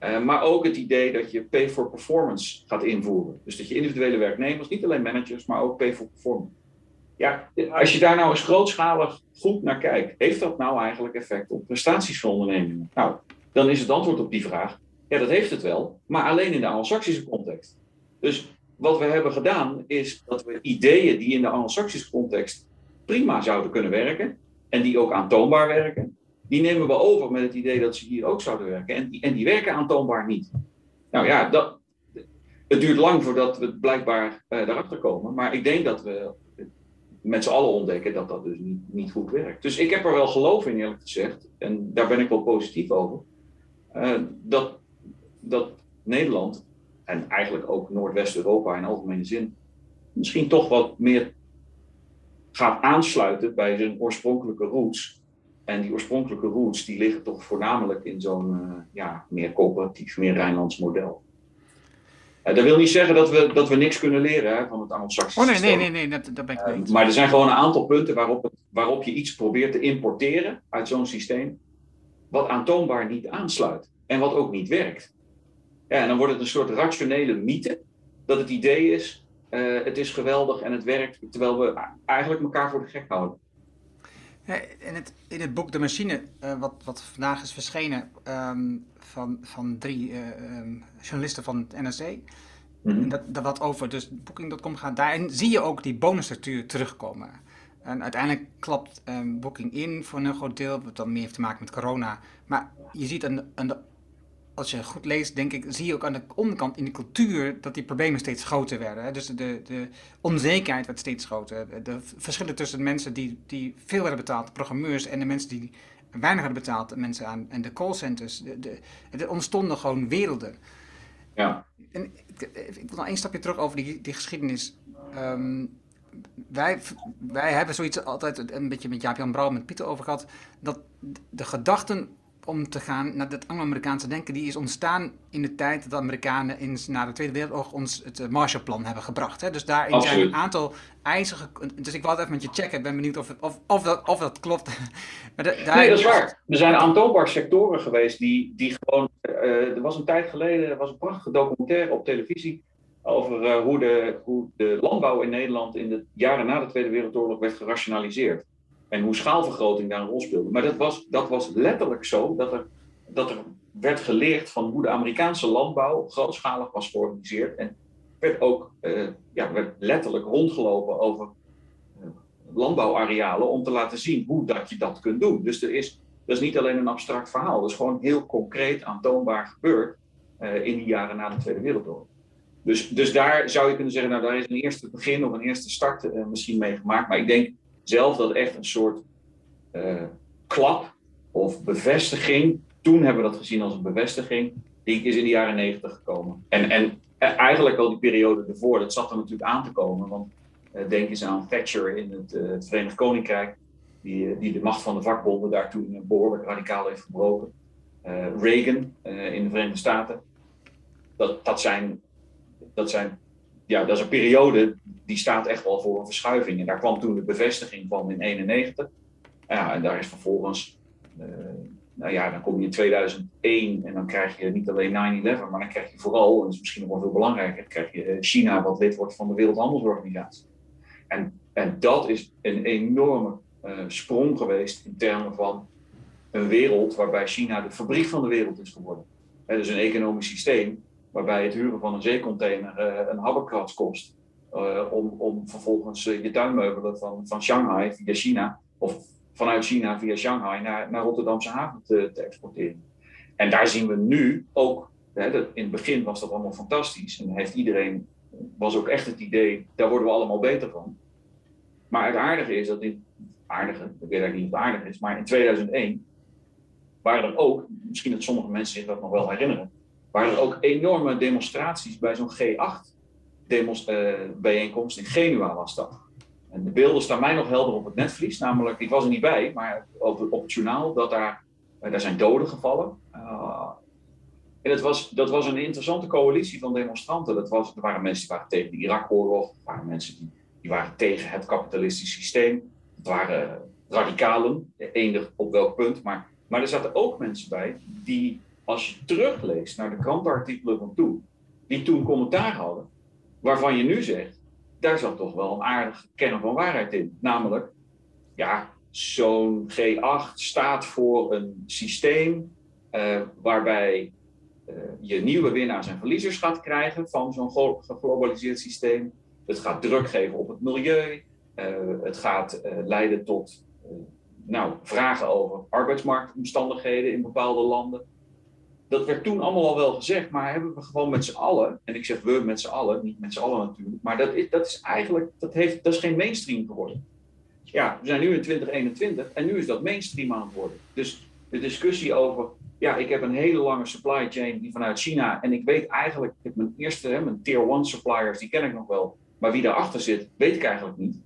Uh, maar ook het idee dat je pay for performance gaat invoeren. Dus dat je individuele werknemers, niet alleen managers, maar ook pay for performance. Ja, als je daar nou eens grootschalig goed naar kijkt, heeft dat nou eigenlijk effect op prestaties van ondernemingen? Nou, dan is het antwoord op die vraag, ja, dat heeft het wel, maar alleen in de Anglo-Saxische context. Dus wat we hebben gedaan, is dat we ideeën die in de Anglo-Saxische context prima zouden kunnen werken, en die ook aantoonbaar werken, die nemen we over met het idee dat ze hier ook zouden werken. En die, en die werken aantoonbaar niet. Nou ja, dat, het duurt lang voordat we blijkbaar daarachter komen. Maar ik denk dat we met z'n allen ontdekken dat dat dus niet, niet goed werkt. Dus ik heb er wel geloof in, eerlijk gezegd. En daar ben ik wel positief over. Uh, dat, dat Nederland, en eigenlijk ook Noordwest-Europa in algemene zin, misschien toch wat meer gaat aansluiten bij zijn oorspronkelijke roots. En die oorspronkelijke roots die liggen toch voornamelijk in zo'n uh, ja, meer coöperatief, meer Rijnlands model. Uh, dat wil niet zeggen dat we, dat we niks kunnen leren hè, van het Anglo-Saxische Oh nee, nee, nee, nee, dat, dat ben ik niet. Uh, maar er zijn gewoon een aantal punten waarop, het, waarop je iets probeert te importeren uit zo'n systeem, wat aantoonbaar niet aansluit en wat ook niet werkt. Ja, en dan wordt het een soort rationele mythe dat het idee is, uh, het is geweldig en het werkt, terwijl we eigenlijk elkaar voor de gek houden. In het, in het boek De Machine, uh, wat, wat vandaag is verschenen um, van, van drie uh, um, journalisten van het NRC, mm-hmm. dat, dat wat over dus Booking.com gaat, daarin zie je ook die bonusstructuur terugkomen. En uiteindelijk klapt um, Booking in voor een groot deel, wat dan meer heeft te maken met corona. Maar je ziet aan, aan de als je goed leest, denk ik, zie je ook aan de onderkant in de cultuur dat die problemen steeds groter werden. Hè? Dus de, de onzekerheid werd steeds groter. De verschillen tussen de mensen die, die veel werden betaald, de programmeurs, en de mensen die weinig hadden betaald, de mensen aan en de callcenters. De, de, er ontstonden gewoon werelden. Ja. En ik, ik wil nog één stapje terug over die, die geschiedenis. Um, wij, wij hebben zoiets altijd een beetje met Jaap-Jan Brouw, met Pieter over gehad, dat de gedachten om te gaan naar dat Anglo-Amerikaanse denken, die is ontstaan in de tijd dat de Amerikanen in, na de Tweede Wereldoorlog ons het uh, Marshallplan hebben gebracht. Hè? Dus daarin zijn een aantal eisen. Dus ik wil even met je checken. Ik ben benieuwd of, of, of, dat, of dat klopt. [laughs] maar daar... Nee, dat is waar. Er zijn aantoonbaar sectoren geweest die, die gewoon. Uh, er was een tijd geleden er was een prachtige documentaire op televisie over uh, hoe, de, hoe de landbouw in Nederland in de jaren na de Tweede Wereldoorlog werd gerationaliseerd. En hoe schaalvergroting daar een rol speelde. Maar dat was, dat was letterlijk zo dat er, dat er werd geleerd van hoe de Amerikaanse landbouw grootschalig was georganiseerd. En werd ook uh, ja, werd letterlijk rondgelopen over uh, landbouwarealen om te laten zien hoe dat je dat kunt doen. Dus er is, dat is niet alleen een abstract verhaal, dat is gewoon heel concreet aantoonbaar gebeurd uh, in die jaren na de Tweede Wereldoorlog. Dus, dus daar zou je kunnen zeggen, nou daar is een eerste begin of een eerste start misschien mee gemaakt. Maar ik denk zelf dat echt een soort uh, klap of bevestiging. Toen hebben we dat gezien als een bevestiging. Die is in de jaren negentig gekomen. En, en eigenlijk al die periode ervoor, dat zat er natuurlijk aan te komen. Want uh, denk eens aan Thatcher in het, het Verenigd Koninkrijk. Die, die de macht van de vakbonden daar toen behoorlijk radicaal heeft gebroken. Reagan in de Verenigde Staten. Dat, dat, zijn, dat zijn ja, dat is een periode die staat echt wel voor een verschuiving. En daar kwam toen de bevestiging van in 91. Ja, en daar is vervolgens, uh, nou ja, dan kom je in 2001 en dan krijg je niet alleen 9-11, maar dan krijg je vooral, en dat is misschien nog wel veel belangrijker, krijg je eh, China wat lid wordt van de Wereldhandelsorganisatie. En, en dat is een enorme uh, sprong geweest in termen van een wereld waarbij China de fabriek van de wereld is geworden. Is een economisch systeem waarbij het huren van een zeecontainer uh, een habbekrats kost. Uh, om, om vervolgens uh, je tuinmeubelen van, van Shanghai via China, of vanuit China via Shanghai naar, naar Rotterdamse haven te, te exporteren. En daar zien we nu ook, hè, dat, in het begin was dat allemaal fantastisch en heeft iedereen, was ook echt het idee, daar worden we allemaal beter van. Maar het aardige is dat in, aardige, ik weet eigenlijk niet of het aardig is, maar in 2001 waren er ook, misschien dat sommige mensen zich dat nog wel herinneren, waren er ook enorme demonstraties bij zo'n G8-bijeenkomst uh, in Genua was dat. En de beelden staan mij nog helder op het netvlies, namelijk, ik was er niet bij, maar op, op het journaal, dat daar, uh, daar zijn doden gevallen. Uh, en het was, dat was een interessante coalitie van demonstranten. Dat was, er waren mensen die waren tegen de Irak-oorlog, er waren mensen die, die waren tegen het kapitalistisch systeem. Het waren radicalen, eender op welk punt, maar, maar er zaten ook mensen bij die als je terugleest naar de krantenartikelen van toen, die toen commentaar hadden, waarvan je nu zegt, daar zat toch wel een aardige kern van waarheid in. Namelijk, ja, zo'n G8 staat voor een systeem uh, waarbij uh, je nieuwe winnaars en verliezers gaat krijgen van zo'n geglobaliseerd systeem. Het gaat druk geven op het milieu. Uh, het gaat leiden tot nou, vragen over arbeidsmarktomstandigheden in bepaalde landen dat werd toen allemaal al wel gezegd, maar hebben we gewoon met z'n allen, en ik zeg we met z'n allen, niet met z'n allen natuurlijk, maar dat is, dat is eigenlijk, dat, heeft, dat is geen mainstream geworden. Ja, we zijn nu in 2021 en nu is dat mainstream aan het worden. Dus de discussie over, ja, ik heb een hele lange supply chain die vanuit China, en ik weet eigenlijk, mijn eerste, mijn tier 1 suppliers, die ken ik nog wel, maar wie daarachter zit, weet ik eigenlijk niet.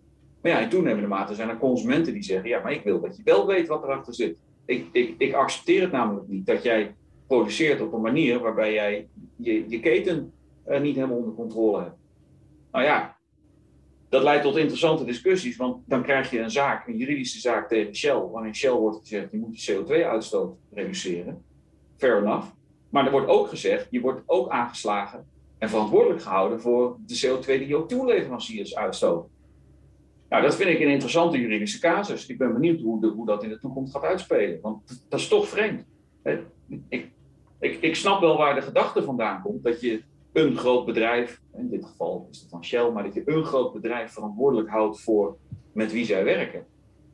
Maar ja, in toenemende mate zijn er consumenten die zeggen, ja, maar ik wil dat je wel weet wat erachter zit. Ik, ik, ik accepteer het namelijk niet dat jij produceert op een manier waarbij jij je, je keten uh, niet helemaal onder controle hebt. Nou ja, dat leidt tot interessante discussies, want dan krijg je een zaak, een juridische zaak tegen Shell, waarin Shell wordt gezegd, je moet je CO2-uitstoot reduceren. Fair enough. Maar er wordt ook gezegd, je wordt ook aangeslagen en verantwoordelijk gehouden voor de CO2 die je ook toeleveranciers uitstoten. Nou, dat vind ik een interessante juridische casus. Ik ben benieuwd hoe, de, hoe dat in de toekomst gaat uitspelen, want dat is toch vreemd. Ik, ik, ik snap wel waar de gedachte vandaan komt. Dat je een groot bedrijf, in dit geval is het van Shell, maar dat je een groot bedrijf verantwoordelijk houdt voor met wie zij werken.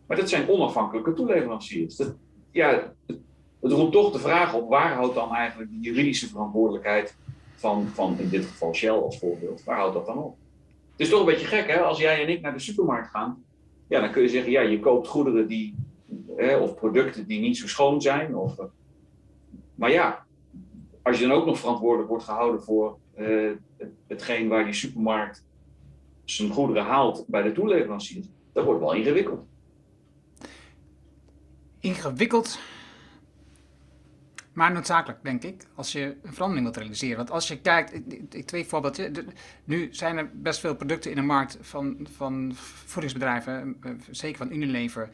Maar dat zijn onafhankelijke toeleveranciers. Ja, het, roept toch de vraag op, waar houdt dan eigenlijk de juridische verantwoordelijkheid van, van in dit geval Shell als voorbeeld, waar houdt dat dan op? Het is toch een beetje gek, hè? Als jij en ik naar de supermarkt gaan, ja, dan kun je zeggen, ja, je koopt goederen die, hè, of producten die niet zo schoon zijn. Of, maar ja, als je dan ook nog verantwoordelijk wordt gehouden voor uh, hetgeen waar die supermarkt zijn goederen haalt bij de toeleveranciers, dat wordt wel ingewikkeld. Ingewikkeld. Maar noodzakelijk, denk ik, als je een verandering wilt realiseren. Want als je kijkt, ik, twee voorbeelden. Nu zijn er best veel producten in de markt van, van voedingsbedrijven, eh, zeker van Unilever,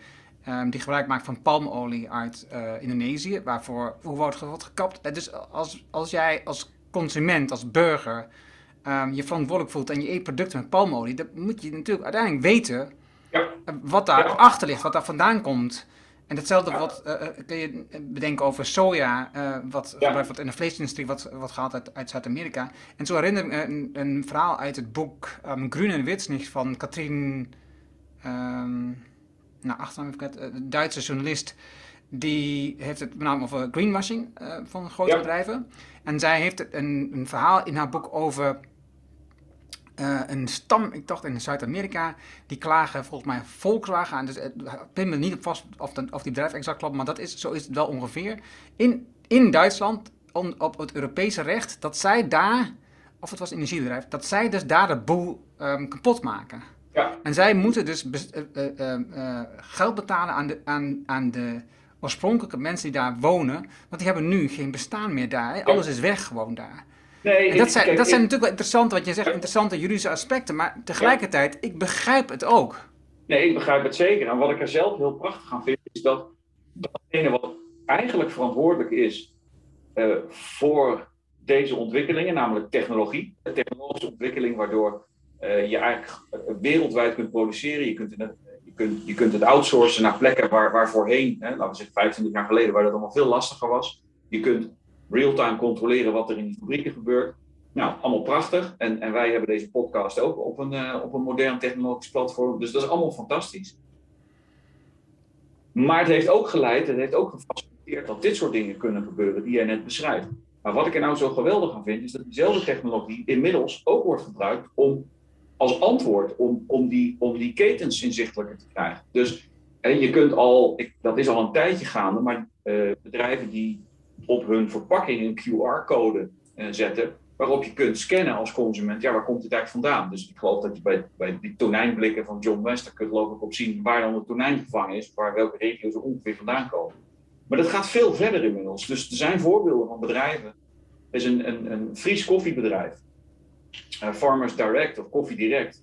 um, die gebruik maken van palmolie uit uh, Indonesië, waarvoor hoe wordt, gekapt. Dus als, als jij als consument, als burger, um, je verantwoordelijk voelt en je eet producten met palmolie, dan moet je natuurlijk uiteindelijk weten ja. wat daar ja. achter ligt, wat daar vandaan komt. En hetzelfde wat, uh, kun je bedenken over soja, uh, wat gebruikt wordt in de vleesindustrie, wat, wat gehaald uit, uit Zuid-Amerika. En zo herinner ik me een, een, verhaal uit het boek um, Groen en Wit van Katrien, um, nou, achternaam heb ik het, een Duitse journalist. Die heeft het met name over greenwashing uh, van grote ja. bedrijven. En zij heeft een, een verhaal in haar boek over uh, een stam, ik dacht in Zuid-Amerika, die klagen volgens mij Volkswagen aan. Dus ik me niet op vast of, de, of die bedrijf exact klopt, maar dat is, zo is het wel ongeveer. In, in Duitsland, on, op het Europese recht, dat zij daar, of het was een energiebedrijf, dat zij dus daar de boel um, kapot maken. Ja. En zij moeten dus uh, uh, geld betalen aan de, aan, aan de oorspronkelijke mensen die daar wonen, want die hebben nu geen bestaan meer daar. Alles is weg gewoon daar. Nee, dat, zijn, dat zijn natuurlijk wel interessante, wat je zegt, interessante juridische aspecten, maar tegelijkertijd, ik begrijp het ook. Nee, ik begrijp het zeker. En wat ik er zelf heel prachtig aan vind, is dat datgene wat eigenlijk verantwoordelijk is uh, voor deze ontwikkelingen, namelijk technologie, de technologische ontwikkeling, waardoor uh, je eigenlijk wereldwijd kunt produceren. Je kunt, het, je kunt, je kunt het outsourcen naar plekken waar, waar voorheen, hè, laten we zeggen 25 jaar geleden, waar dat allemaal veel lastiger was. Je kunt real-time controleren wat er in die fabrieken gebeurt. Nou, allemaal prachtig. En, en wij hebben deze podcast ook op een, uh, op een modern technologisch platform. Dus dat is allemaal fantastisch. Maar het heeft ook geleid, het heeft ook gefaciliteerd dat dit soort dingen kunnen gebeuren die jij net beschrijft. Maar wat ik er nou zo geweldig aan vind, is dat diezelfde technologie inmiddels ook wordt gebruikt om als antwoord om, om, die, om die ketens inzichtelijker te krijgen. Dus en je kunt al, ik, dat is al een tijdje gaande, maar uh, bedrijven die op hun verpakking een QR-code uh, zetten, waarop je kunt scannen als consument, ja, waar komt het eigenlijk vandaan? Dus ik geloof dat je bij, bij die tonijnblikken van John West, daar kun je ik op zien waar dan de tonijn gevangen is, waar welke regio's er ongeveer vandaan komen. Maar dat gaat veel verder inmiddels. Dus er zijn voorbeelden van bedrijven. Er is een, een, een Fries koffiebedrijf, Farmers Direct of Koffie Direct.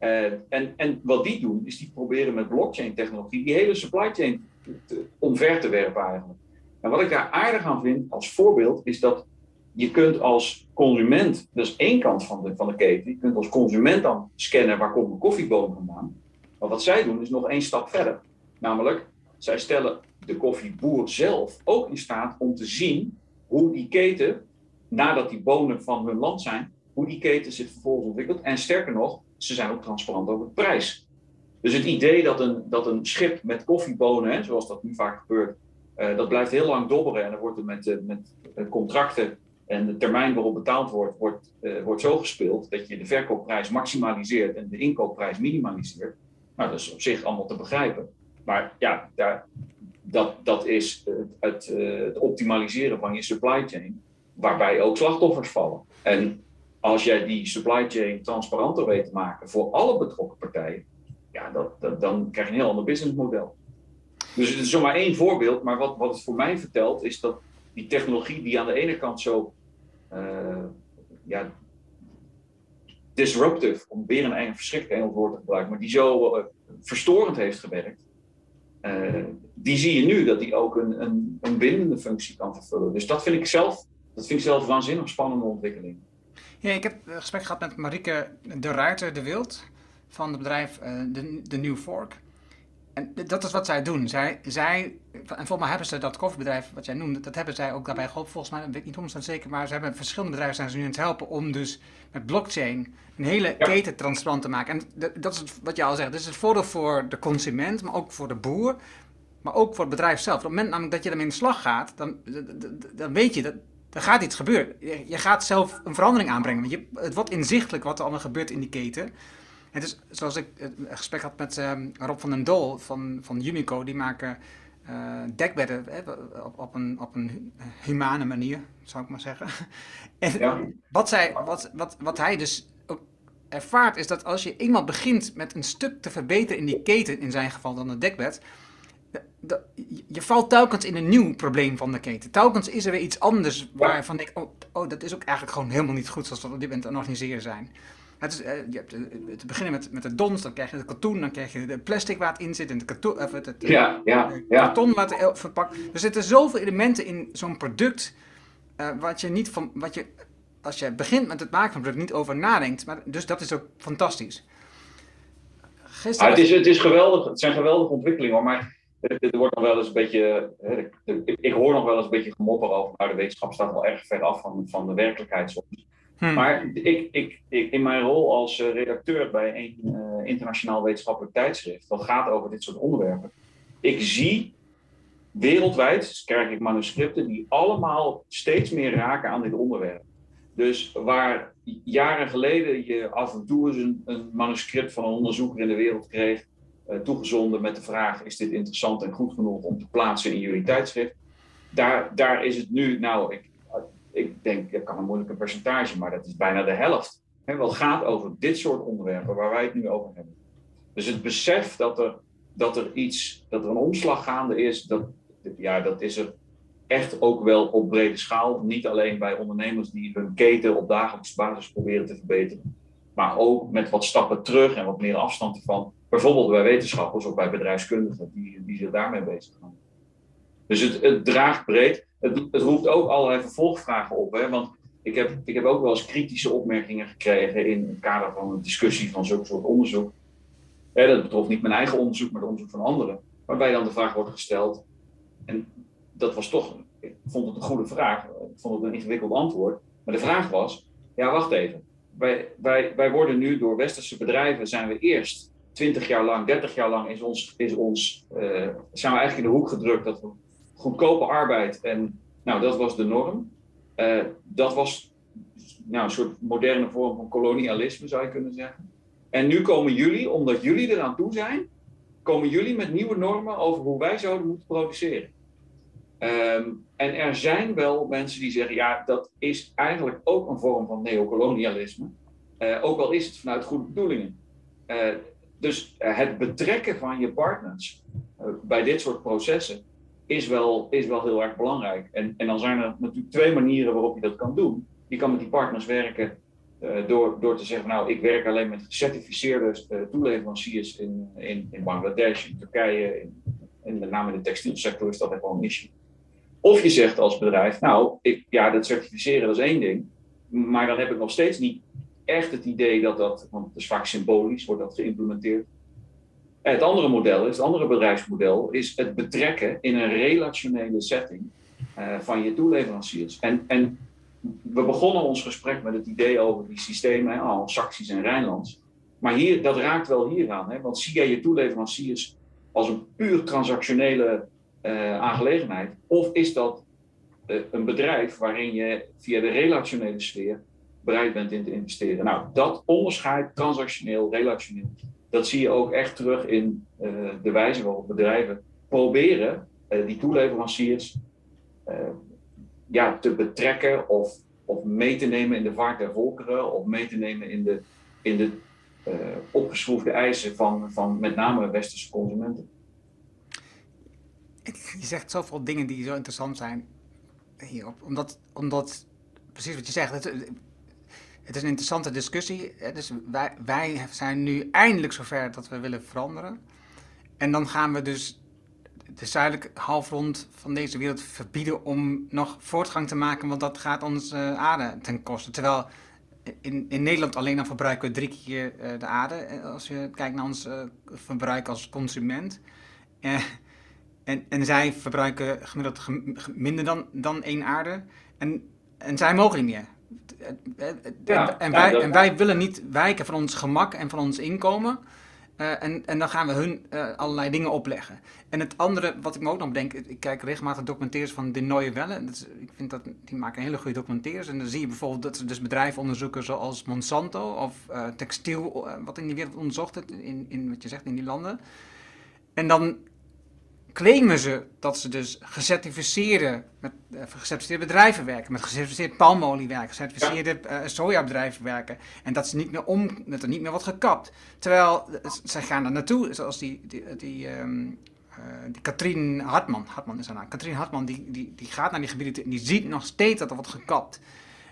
Uh, en, en wat die doen, is die proberen met blockchain-technologie die hele supply chain te, omver te werpen eigenlijk. En wat ik daar aardig aan vind als voorbeeld, is dat je kunt als consument, dat is één kant van de, van de keten, je kunt als consument dan scannen waar komt mijn koffieboom vandaan. Maar wat zij doen is nog één stap verder. Namelijk, zij stellen de koffieboer zelf ook in staat om te zien hoe die keten, nadat die bonen van hun land zijn, hoe die keten zich vervolgens ontwikkelt. En sterker nog, ze zijn ook transparant over de prijs. Dus het idee dat een, dat een schip met koffiebonen, zoals dat nu vaak gebeurt, uh, dat blijft heel lang dobberen en dan wordt er met, uh, met contracten en de termijn waarop betaald wordt, wordt, wordt zo gespeeld dat je de verkoopprijs maximaliseert en de inkoopprijs minimaliseert. Nou, dat is op zich allemaal te begrijpen. Maar ja, daar, dat, dat is het, het optimaliseren van je supply chain, waarbij ook slachtoffers vallen. En als jij die supply chain transparanter weet te maken voor alle betrokken partijen, ja, dat, dan krijg je een heel ander businessmodel. Dus het is zomaar één voorbeeld, maar wat, wat het voor mij vertelt, is dat die technologie die aan de ene kant zo uh, ja, disruptive, om weer een eigen verschrikkelijk Engels woord te gebruiken, maar die zo uh, verstorend heeft gewerkt, uh, die zie je nu dat die ook een, een, een bindende functie kan vervullen. Dus dat vind ik zelf, dat vind ik zelf waanzinnig spannende ontwikkeling. Ja, ik heb een gesprek gehad met Marieke de Ruiter de Wild van het bedrijf uh, de, de New Fork. En dat is wat zij doen. Zij, zij, en volgens mij hebben ze dat koffiebedrijf wat jij noemde, dat hebben zij ook daarbij geholpen. Volgens mij, weet ik niet 100% zeker, maar ze hebben verschillende bedrijven zijn ze nu aan het helpen om dus met blockchain een hele ja. keten transparant te maken. En dat is wat je al zegt. Dat is het voordeel voor de consument, maar ook voor de boer, maar ook voor het bedrijf zelf. Op het moment namelijk dat je ermee in de slag gaat, dan, dan weet je dat er gaat iets gebeuren. Je, gaat zelf een verandering aanbrengen. Want je, het wordt inzichtelijk wat er allemaal gebeurt in die keten. Het is zoals ik een gesprek had met um, Rob van den Dol van, van Umico. Die maken uh, dekbedden hè, op, op, een, op een humane manier, zou ik maar zeggen. [laughs] en ja. wat, zij, wat, wat, wat hij dus ook ervaart is dat als je eenmaal begint met een stuk te verbeteren in die keten, in zijn geval dan het dekbed je valt telkens in een nieuw probleem van de keten. Telkens is er weer iets anders waarvan ik, oh, oh, dat is ook eigenlijk gewoon helemaal niet goed zoals we op dit moment aan het organiseren zijn. Het is, uh, je hebt uh, te beginnen met, met de dons, dan krijg je het katoen, dan krijg je de plastic waar het in zit, en het, karton, of het, het ja, ja, ja. karton wat het verpakt. Er zitten zoveel elementen in zo'n product, uh, wat je niet van, wat je, als je begint met het maken van een product, niet over nadenkt. Maar, dus dat is ook fantastisch. Gisteren ah, het, is, het, is geweldig, het zijn geweldige ontwikkelingen, maar er wordt nog wel eens een beetje, ik hoor nog wel eens een beetje gemopper over, nou de wetenschap staat wel erg ver af van, van de werkelijkheid soms. Hmm. Maar ik, ik, ik, in mijn rol als eh, redacteur bij een uh, internationaal wetenschappelijk tijdschrift, dat gaat over dit soort onderwerpen, ik zie wereldwijd, krijg ik manuscripten die allemaal steeds meer raken aan dit onderwerp. Dus waar jaren geleden je af en toe eens een, een manuscript van een onderzoeker in de wereld kreeg, toegezonden met de vraag: is dit interessant en goed genoeg om te plaatsen in jullie tijdschrift? Daar, daar is het nu, nou, ik, ik denk, ik kan een moeilijke percentage, maar dat is bijna de helft. Hè, wat gaat over dit soort onderwerpen waar wij het nu over hebben. Dus het besef dat er, dat er iets, dat er een omslag gaande is, dat, ja, dat is er echt ook wel op brede schaal. Niet alleen bij ondernemers die hun keten op dagelijkse basis proberen te verbeteren, maar ook met wat stappen terug en wat meer afstand ervan. Bijvoorbeeld bij wetenschappers of bij bedrijfskundigen die, die zich daarmee bezighouden. Dus het, het draagt breed. Het, het roept ook allerlei vervolgvragen op. Hè? Want ik heb, ik heb ook wel eens kritische opmerkingen gekregen in het kader van een discussie van zo'n soort onderzoek. dat betrof niet mijn eigen onderzoek, maar het onderzoek van anderen. Waarbij dan de vraag wordt gesteld. En dat was toch, ik vond het een goede vraag. Ik vond het een ingewikkeld antwoord. Maar de vraag was, ja wacht even. Wij, wij, wij worden nu door westerse bedrijven, zijn we eerst 20 jaar lang, 30 jaar lang is ons, is ons, uh, zijn we eigenlijk in de hoek gedrukt dat we goedkope arbeid en nou, dat was de norm. Uh, dat was nou, een soort moderne vorm van kolonialisme, zou je kunnen zeggen. En nu komen jullie, omdat jullie eraan toe zijn, komen jullie met nieuwe normen over hoe wij zouden moeten produceren. Um, en er zijn wel mensen die zeggen, ja, dat is eigenlijk ook een vorm van neocolonialisme. Uh, ook al is het vanuit goede bedoelingen. Uh, dus het betrekken van je partners bij dit soort processen is wel, is wel heel erg belangrijk. En, en dan zijn er natuurlijk twee manieren waarop je dat kan doen. Je kan met die partners werken uh, door, door te zeggen, nou, ik werk alleen met gecertificeerde toeleveranciers in, in, in Bangladesh, in Turkije, in, en met name in de textielsector is dat echt wel een issue. Of je zegt als bedrijf, nou, ik, ja, dat certificeren dat is één ding, maar dan heb ik nog steeds niet echt het idee dat dat, want het is vaak symbolisch, wordt dat geïmplementeerd, het andere model, is, het andere bedrijfsmodel, is het betrekken in een relationele setting uh, van je toeleveranciers. En, en we begonnen ons gesprek met het idee over die systemen, al Saxies en Rijnlands. Maar hier, dat raakt wel hieraan, hè? want zie jij je toeleveranciers als een puur transactionele uh, aangelegenheid? Of is dat uh, een bedrijf waarin je via de relationele sfeer bereid bent in te investeren? Nou, dat onderscheid, transactioneel, relationeel, dat zie je ook echt terug in uh, de wijze waarop bedrijven proberen uh, die toeleveranciers uh, ja, te betrekken of, of mee te nemen in de vaart der volkeren of mee te nemen in de, in de opgeschroefde eisen van, van met name westerse consumenten. Je zegt zoveel dingen die zo interessant zijn hierop, omdat, omdat precies wat je zegt, het is een interessante discussie. Dus wij, wij zijn nu eindelijk zover dat we willen veranderen. En dan gaan we dus de zuidelijke halfrond van deze wereld verbieden om nog voortgang te maken, want dat gaat onze aarde ten koste. Terwijl in, in Nederland alleen dan verbruiken we drie keer uh, de aarde, eh, als je kijkt naar ons verbruik als consument. Uh, en, en zij verbruiken gemiddeld minder dan, dan één aarde. En, en zij mogen niet meer en, wij, en wij willen niet wijken van ons gemak en van ons inkomen. Uh, en, en dan gaan we hun uh, allerlei dingen opleggen. En het andere wat ik me ook nog bedenk, ik kijk regelmatig documentaires van De Neue Welle. Dat ik vind dat die maken hele goede documentaires. En dan zie je bijvoorbeeld dat ze dus bedrijven onderzoeken zoals Monsanto of uh, textiel, wat in die wereld onderzocht in, in wat je zegt in die landen. En dan claimen ze dat ze dus gecertificeerde, met, uh, gecertificeerde bedrijven werken, met gecertificeerd palmolie werken, gecertificeerde uh, sojabedrijven werken. En dat, ze niet meer om, dat er niet meer wordt gekapt. Terwijl uh, zij gaan er naartoe, zoals die, die, die um, die Katrien Hartman, Hartman is haar naam. Katrien Hartman die, die, die gaat naar die gebieden en die ziet nog steeds dat er wordt gekapt.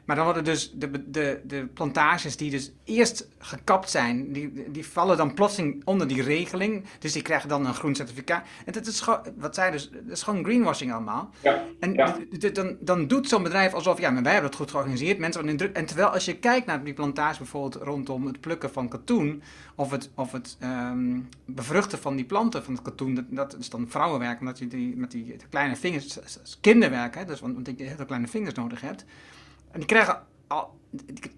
Maar dan worden dus de, de, de plantages die dus eerst gekapt zijn, die, die vallen dan plotseling onder die regeling. Dus die krijgen dan een groen certificaat. En dat is gewoon, wat zij dus, dat is gewoon greenwashing allemaal. Ja, en ja. Dan, dan doet zo'n bedrijf alsof, ja, maar wij hebben het goed georganiseerd. Mensen worden in druk. En terwijl als je kijkt naar die plantage bijvoorbeeld rondom het plukken van katoen, of het, of het um, bevruchten van die planten van het katoen, dat, dat is dan vrouwenwerk, omdat je die, met die kleine vingers, kinderwerk, hè, dus, want, want je hele kleine vingers nodig hebt. En die krijgen al, ik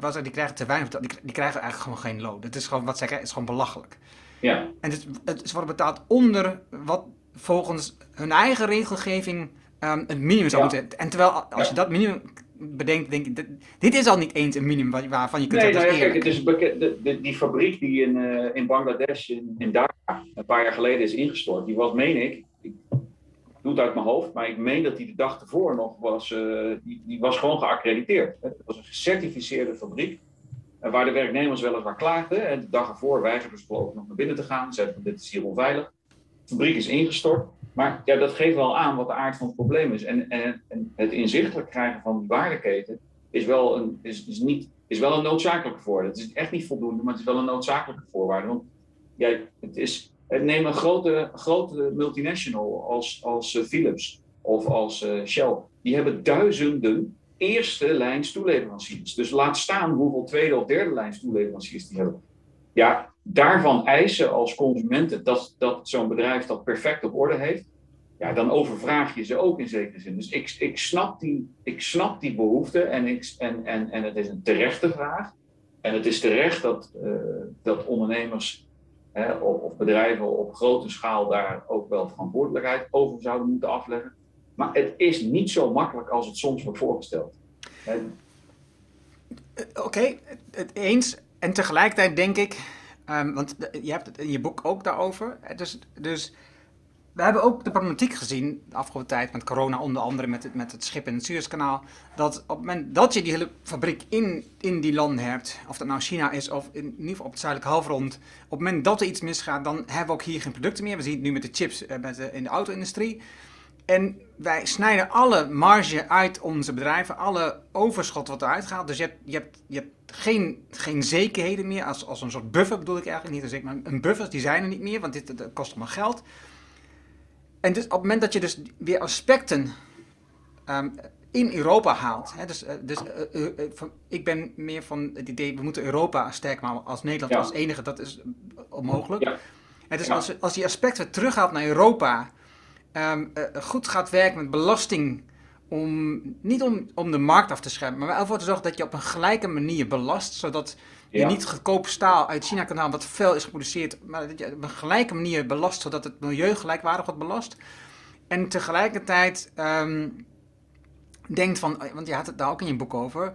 was die krijgen te weinig betaald. Die, die, krijgen eigenlijk gewoon geen loon. Het is gewoon wat zij krijgen, is gewoon belachelijk. Ja. En het, het worden betaald onder wat volgens hun eigen regelgeving um, het minimum zou ja. moeten. En terwijl als je dat minimum bedenkt, denk ik, dit, dit, is al niet eens een minimum waarvan je kunt nee, zeggen. Nee, nou ja, kijk, het is bekend, de, de, die fabriek die in, uh, in Bangladesh, in, in Dhaka, een paar jaar geleden is ingestort, die was, meen ik, ik doe het uit mijn hoofd, maar ik meen dat die de dag ervoor nog was, uh, die, die was gewoon geaccrediteerd. Het was een gecertificeerde fabriek, uh, waar de werknemers weliswaar klaagden. En de dag ervoor weigerden ze geloof nog naar binnen te gaan. Zeiden van dit is hier onveilig. De fabriek is ingestort. Maar ja, dat geeft wel aan wat de aard van het probleem is. En, en, en het inzichtelijk krijgen van die waardeketen is wel een, is, is niet, is wel een noodzakelijke voorwaarde. Het is echt niet voldoende, maar het is wel een noodzakelijke voorwaarde. Want ja, het is, Neem een grote, grote multinational als, als uh, Philips of als uh, Shell. Die hebben duizenden eerste lijns toeleveranciers. Dus laat staan hoeveel tweede of derde lijns toeleveranciers die hebben. Ja, daarvan eisen als consumenten dat, dat zo'n bedrijf dat perfect op orde heeft. Ja, dan overvraag je ze ook in zekere zin. Dus ik, ik, snap, die, ik snap die behoefte en, ik, en, en, en het is een terechte vraag. En het is terecht dat, uh, dat ondernemers Hè, of, bedrijven op grote schaal daar ook wel verantwoordelijkheid over zouden moeten afleggen. Maar het is niet zo makkelijk als het soms wordt voorgesteld. En... Oké, het eens. En tegelijkertijd denk ik, um, want je hebt het in je boek ook daarover. Dus, dus we hebben ook de problematiek gezien de afgelopen tijd met corona, onder andere met het, met het schip in het Suezkanaal. Dat op het moment dat je die hele fabriek in, in die landen hebt, of dat nou China is of in, ieder geval op het zuidelijke halfrond, op het moment dat er iets misgaat, dan hebben we ook hier geen producten meer. We zien het nu met de chips uh, met in de auto-industrie. En wij snijden alle marge uit onze bedrijven, alle overschot wat eruit gaat. Dus je hebt, je hebt, je hebt geen, geen zekerheden meer, als, als een soort buffer bedoel ik eigenlijk niet, zeker, maar een buffer, die zijn er niet meer, want dit kost allemaal geld. En dus op het moment dat je dus weer aspecten um, in Europa haalt. Hè, dus uh, dus uh, uh, van, ik ben meer van het idee, we moeten Europa sterk maken als Nederland Ja. als enige, dat is onmogelijk. Ja. En dus Ja. als, als die aspecten terughaalt naar Europa, ehm, eh, goed gaat werken met belasting, om, niet om, om de markt af te schermen, maar wel ervoor te zorgen dat je op een gelijke manier belast, zodat je Ja. niet goedkoop staal uit China kan halen wat veel is geproduceerd, maar dat je op een gelijke manier belast, zodat het milieu gelijkwaardig wordt belast. En tegelijkertijd ehm, denkt van, want je had het daar ook in je boek over,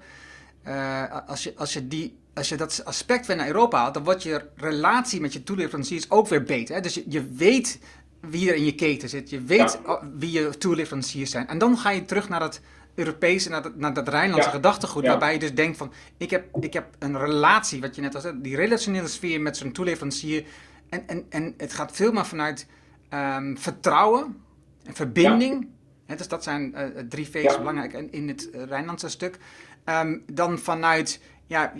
eh, als, je, als, je die, als je dat aspect weer naar Europa haalt, dan wordt je relatie met je toeleveranciers ook weer beter. Hè? Dus je, je weet wie er in je keten zit, je weet Ja. wie je toeleveranciers zijn. En dan ga je terug naar dat Europese, naar dat, naar dat Rijnlandse Ja. gedachtegoed, Ja. waarbij je dus denkt van, ik heb, ik heb een relatie, wat je net al zei, die relationele sfeer met zo'n toeleverancier. En, en, en het gaat veel meer vanuit ehm, vertrouwen en verbinding. Dus dat zijn eh, drie V's belangrijk in, in het eh, Rijnlandse stuk. Ehm, dan vanuit, ja,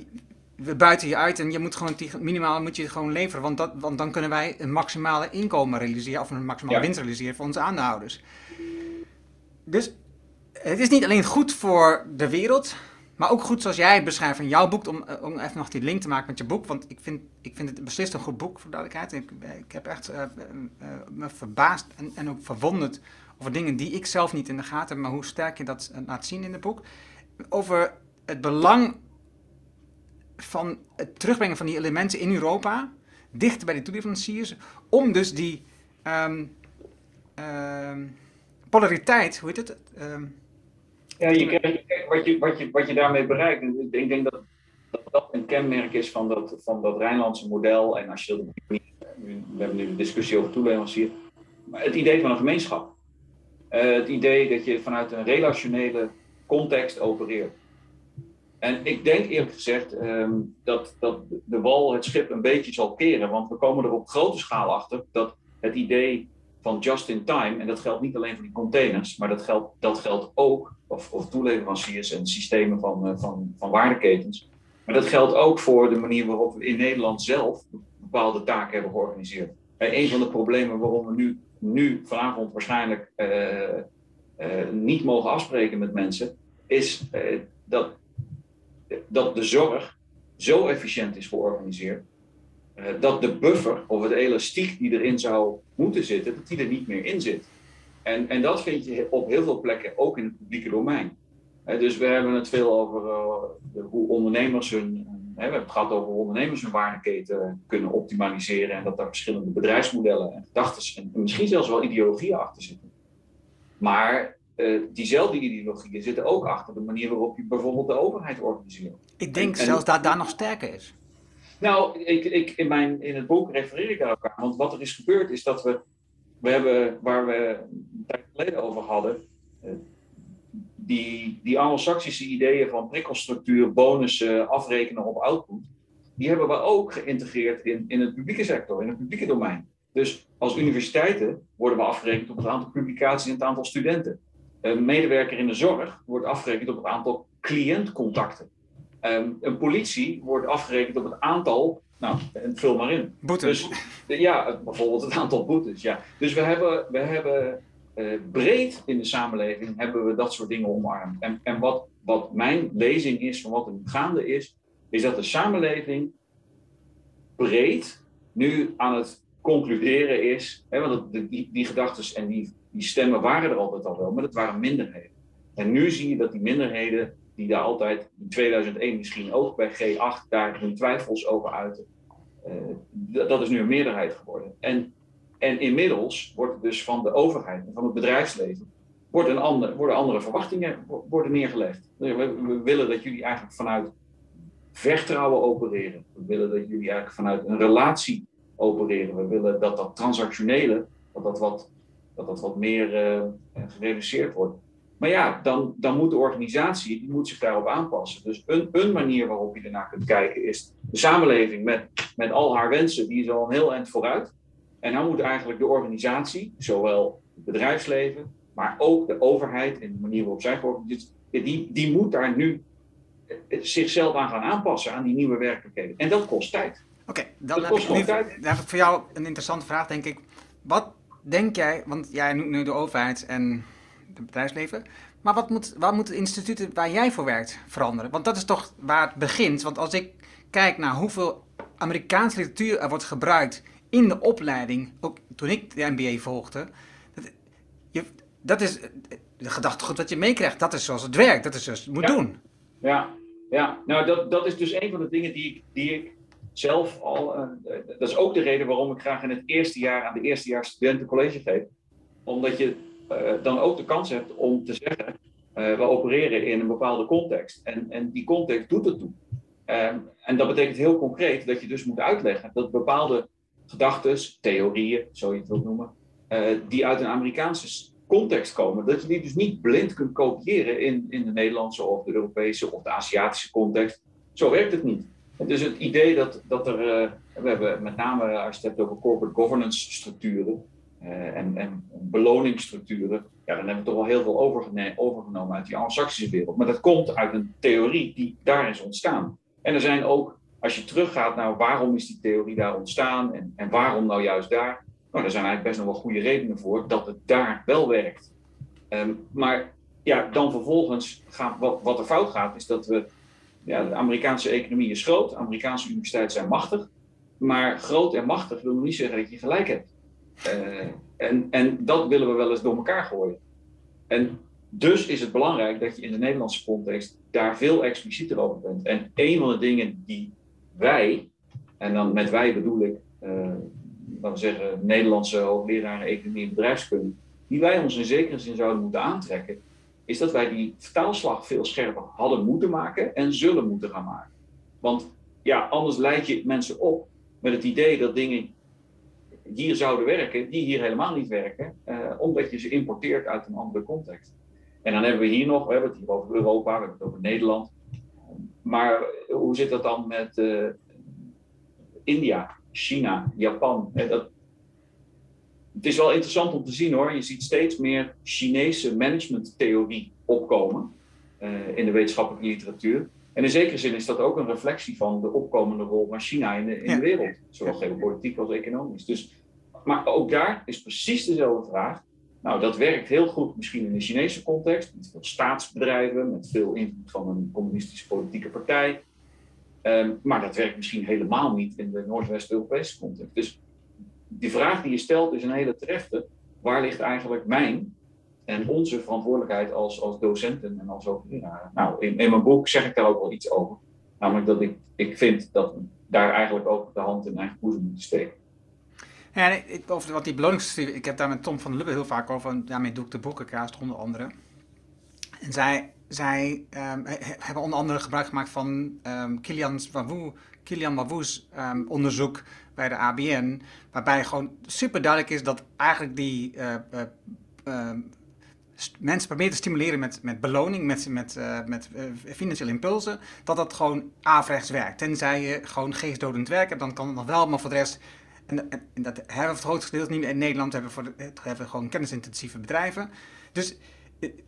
we buiten je uit en je moet gewoon die, minimaal moet je gewoon leveren, want, dat, want dan kunnen wij een maximale inkomen realiseren of een maximale winst realiseren voor onze aandeelhouders. Dus het is niet alleen goed voor de wereld, maar ook goed zoals jij het beschrijft in jouw boek, om, eh, om even nog die link te maken met je boek, want ik vind, ik vind het beslist een goed boek, voor duidelijkheid. Ik, ik heb echt eh, eh, eh, me verbaasd en, en ook verwonderd over dingen die ik zelf niet in de gaten heb, maar hoe sterk je dat eh, laat zien in het boek. Over het belang van het terugbrengen van die elementen in Europa, dichter bij de toeleveranciers, om dus die ehm, ehm, polariteit, hoe heet het? Ehm, Ja, je krijgt, wat, je, wat, je, wat je daarmee bereikt. Ik denk, dat, dat dat een kenmerk is van dat, van dat Rijnlandse model. En als je. We hebben nu een discussie over toeleverancier. Maar het idee van een gemeenschap. Eh, het idee dat je vanuit een relationele context opereert. En ik denk eerlijk gezegd ehm, dat, dat de wal het schip een beetje zal keren. Want we komen er op grote schaal achter dat het idee van just in time. En dat geldt niet alleen voor die containers, maar dat geldt, dat geldt ook of, of toeleveranciers en systemen van, uh, van, van waardeketens. Maar dat geldt ook voor de manier waarop we in Nederland zelf bepaalde taken hebben georganiseerd. En een van de problemen waarom we nu, nu vanavond waarschijnlijk uh, niet mogen afspreken met mensen, is dat, dat de zorg zo efficiënt is georganiseerd dat de buffer of het elastiek die erin zou moeten zitten, dat die er niet meer in zit. En, en dat vind je op heel veel plekken ook in het publieke domein. dus we hebben het veel over uh, hoe ondernemers hun. we hebben het gehad over hoe ondernemers hun waardeketen kunnen optimaliseren. En dat daar verschillende bedrijfsmodellen en gedachten en misschien zelfs wel ideologieën achter zitten. Maar uh, diezelfde ideologieën zitten ook achter de manier waarop je bijvoorbeeld de overheid organiseert. Ik denk en, zelfs dat daar nog sterker is. Nou, ik, ik, in, mijn, in het boek refereer ik daar ook aan. Want wat er is gebeurd is dat we, we hebben, waar we een tijd geleden over hadden, eh, die, die anglo-saxische ideeën van prikkelstructuur, bonussen, afrekenen op output, die hebben we ook geïntegreerd in, in het publieke sector, in het publieke domein. Dus als universiteiten worden we afgerekend op het aantal publicaties en het aantal studenten. Een medewerker in de zorg wordt afgerekend op het aantal cliëntcontacten. Um, een politie wordt afgerekend op het aantal, nou, vul maar in. Boetes. Dus, ja, bijvoorbeeld het aantal boetes, ja. Dus we hebben, we hebben uh, breed in de samenleving hebben we dat soort dingen omarmd. En, en wat, wat mijn lezing is van wat er nu gaande is, is dat de samenleving breed nu aan het concluderen is, hè, want die, die, die gedachten en die, die stemmen waren er altijd al wel, maar dat waren minderheden. En nu zie je dat die minderheden die daar altijd in 2001 misschien ook bij G8 daar hun twijfels over uiten. Uh, dat is nu een meerderheid geworden. En, en inmiddels wordt dus van de overheid en van het bedrijfsleven wordt een worden andere verwachtingen worden neergelegd. We, willen dat jullie eigenlijk vanuit vertrouwen opereren. We willen dat jullie eigenlijk vanuit een relatie opereren. We willen dat dat transactionele, dat dat wat, dat dat wat meer uh, gereduceerd wordt. Maar ja, dan, dan moet de organisatie die moet zich daarop aanpassen. Dus een, een manier waarop je ernaar kunt kijken is de samenleving met, met al haar wensen, die is al een heel eind vooruit. En dan moet eigenlijk de organisatie, zowel het bedrijfsleven, maar ook de overheid en de manier waarop zij georganiseerd die, die moet daar nu zichzelf aan gaan aanpassen aan die nieuwe werkelijkheden. En dat kost tijd. Oké, dan, heb ik, nu, dan heb ik voor jou een interessante vraag, denk ik. Wat denk jij, want jij noemt nu de overheid en het bedrijfsleven. Maar wat moet, wat moeten instituten waar jij voor werkt veranderen? Want dat is toch waar het begint. Want als ik kijk naar hoeveel Amerikaanse literatuur er wordt gebruikt in de opleiding, ook toen ik de MBA volgde, dat, je, dat is de gedachtegoed wat je meekrijgt. Dat is zoals het werkt, dat is zoals het moet doen. Ja, ja. nou dat, dat is dus een van de dingen die ik, die ik zelf al. Uh, dat is ook de reden waarom ik graag in het eerste jaar aan de eerstejaars studenten college geef. Omdat je dan ook de kans hebt om te zeggen, uh, we opereren in een bepaalde context. En, en die context doet het toe. Um, en dat betekent heel concreet dat je dus moet uitleggen dat bepaalde gedachten, theorieën, zo je het wilt noemen, uh, die uit een Amerikaanse context komen, dat je die dus niet blind kunt kopiëren in, in de Nederlandse of de Europese of de Aziatische context. Zo werkt het niet. Dus het idee dat, dat er, we hebben met name als je het hebt over corporate governance structuren, en, en, beloningsstructuren, ja, dan hebben we toch wel heel veel overgenomen uit die anglo-saxische wereld. Maar dat komt uit een theorie die daar is ontstaan. En er zijn ook, als je teruggaat naar waarom is die theorie daar ontstaan en, en waarom nou juist daar, nou, er zijn eigenlijk best nog wel goede redenen voor dat het daar wel werkt. Um, maar ja, dan vervolgens, gaan, wat, wat er fout gaat, is dat we, ja, de Amerikaanse economie is groot, Amerikaanse universiteiten zijn machtig, maar groot en machtig wil nog niet zeggen dat je gelijk hebt. Uh, en, en dat willen we wel eens door elkaar gooien. En dus is het belangrijk dat je in de Nederlandse context daar veel explicieter over bent. En een van de dingen die wij, en dan met wij bedoel ik, uh, laten we zeggen, Nederlandse hoogleraren economie en bedrijfskunde, die wij ons in zekere zin zouden moeten aantrekken, is dat wij die vertaalslag veel scherper hadden moeten maken en zullen moeten gaan maken. Want ja, anders leid je mensen op met het idee dat dingen hier zouden werken, die hier helemaal niet werken, uh, omdat je ze importeert uit een andere context. En dan hebben we hier nog, we hebben het hier over Europa, we hebben het over Nederland. Maar hoe zit dat dan met uh, India, China, Japan? Dat, het is wel interessant om te zien hoor. Je ziet steeds meer Chinese managementtheorie opkomen in de wetenschappelijke literatuur. En in zekere zin is dat ook een reflectie van de opkomende rol van China in de, in de wereld, zowel geopolitiek als economisch. Dus, maar ook daar is precies dezelfde vraag. Nou, dat werkt heel goed misschien in de Chinese context, met veel staatsbedrijven, met veel invloed van een communistische politieke partij. Um, maar dat werkt misschien helemaal niet in de Noordwest-Europese context. Dus die vraag die je stelt is een hele terechte. Waar ligt eigenlijk mijn en onze verantwoordelijkheid als, als docenten en als hoogleraren? Nou, in, in mijn boek zeg ik daar ook wel iets over. Namelijk dat ik, ik vind dat daar eigenlijk ook de hand in eigen boezem moeten steken. Ja, over wat die beloningssysteem, ik heb daar met Tom van Lubbe heel vaak over, en daarmee doe ik de boekenkaast onder andere. En zij, zij um, hebben onder andere gebruik gemaakt van um, Kilian Wawou's um, onderzoek bij de ABN, waarbij gewoon super duidelijk is dat eigenlijk die uh, uh, mensen proberen te stimuleren met, met beloning, met, met, uh, met uh, financiële impulsen, dat dat gewoon averechts werkt. Tenzij je gewoon geestdodend werkt hebt, dan kan het nog wel, maar voor de rest en, en, en, dat hebben we voor het grootste gedeelte niet in Nederland. Hebben we, voor de, hebben we gewoon kennisintensieve bedrijven. Dus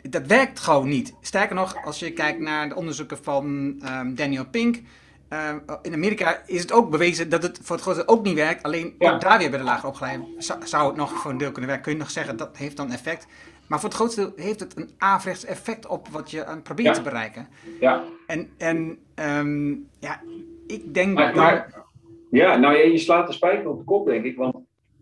dat werkt gewoon niet. Sterker nog, als je kijkt naar de onderzoeken van um, Daniel Pink. Uh, in Amerika is het ook bewezen dat het voor het grootste ook niet werkt. Alleen ja. ook daar weer bij de lager opgeleide zou, zou, het nog voor een deel kunnen werken. Kun je nog zeggen dat heeft dan effect. Maar voor het grootste deel heeft het een averechts effect op wat je aan probeert ja. te bereiken. Ja. En, en um, ja, ik denk maar, maar, ja, nou je slaat de spijker op de kop, denk ik. Want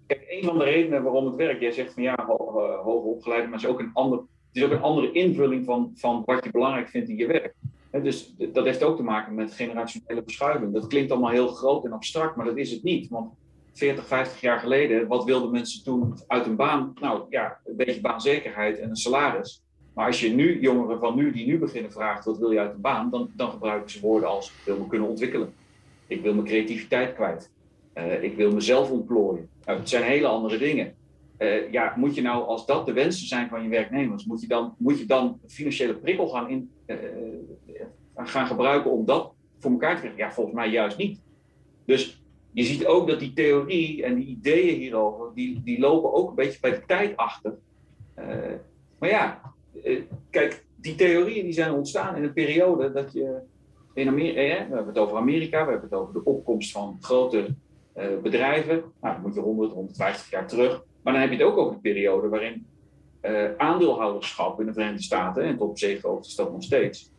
kijk, een van de redenen waarom het werkt, jij zegt van ja, hoger opgeleid, maar het is ook een, ander, het is ook een andere invulling van, van wat je belangrijk vindt in je werk. He, dus dat heeft ook te maken met generationele verschuiving. Dat klinkt allemaal heel groot en abstract, maar dat is het niet. Want 40, 50 jaar geleden, wat wilden mensen toen uit een baan? Nou ja, een beetje baanzekerheid en een salaris. Maar als je nu jongeren van nu, die nu beginnen, vraagt: wat wil je uit een baan? Dan, dan gebruiken ze woorden als: ik wil me kunnen ontwikkelen. Ik wil mijn creativiteit kwijt. Uh, ik wil mezelf ontplooien. Nou, het zijn hele andere dingen. Uh, ja, moet je nou, als dat de wensen zijn van je werknemers, moet je dan, moet je dan financiële prikkel in, uh, gaan gebruiken om dat voor elkaar te krijgen? Ja, volgens mij juist niet. Dus je ziet ook dat die theorie en die ideeën hierover, die, die lopen ook een beetje bij de tijd achter. maar ja, kijk, die theorieën die zijn ontstaan in een periode dat je in Amerika, we hebben het over Amerika, we hebben het over de opkomst van grote bedrijven. Nou, dan moet je 100, 150 jaar terug. Maar dan heb je het ook over de periode waarin aandeelhouderschap in de Verenigde Staten, en tot op zekere dat nog steeds,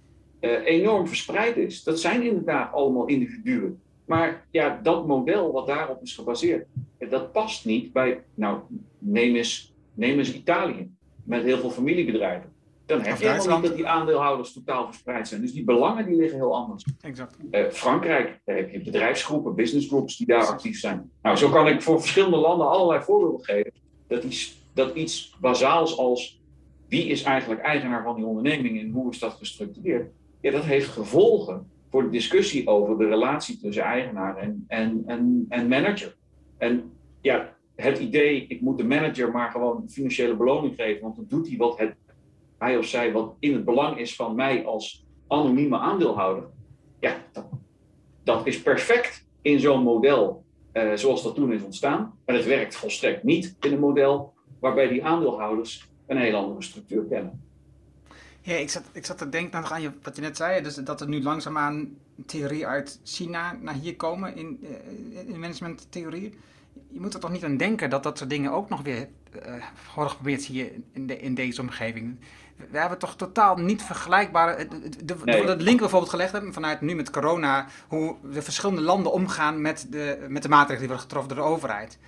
enorm verspreid is. Dat zijn inderdaad allemaal individuen. Maar ja, dat model wat daarop is gebaseerd, dat past niet bij, nou, neem eens, neem eens Italië, met heel veel familiebedrijven dan heb je helemaal niet dat die aandeelhouders totaal verspreid zijn. Dus die belangen die liggen heel anders. Exact. Uh, Frankrijk, daar heb je bedrijfsgroepen, business groups die daar actief zijn. Nou, zo kan ik voor verschillende landen allerlei voorbeelden geven. Dat iets, dat iets bazaals als wie is eigenlijk eigenaar van die onderneming en hoe is dat gestructureerd, ja, dat heeft gevolgen voor de discussie over de relatie tussen eigenaar en, en, en, en manager. En ja, het idee, ik moet de manager maar gewoon financiële beloning geven, want dan doet hij wat het hij of zij wat in het belang is van mij als anonieme aandeelhouder, ja, dat, dat is perfect in zo'n model uh, zoals dat toen is ontstaan. Maar het werkt volstrekt niet in een model waarbij die aandeelhouders een heel andere structuur kennen. Ja, ik zat, ik zat te denken aan je, wat je net zei, dus dat er nu langzaamaan theorie uit China naar hier komen in, uh, in managementtheorie. Je moet er toch niet aan denken dat dat soort dingen ook nog weer uh, worden geprobeerd hier in, de, in deze omgeving we hebben toch totaal niet vergelijkbare. De, nee. de link bijvoorbeeld gelegd hebben vanuit nu met corona, hoe de verschillende landen omgaan met de, met de maatregelen die worden getroffen door de overheid.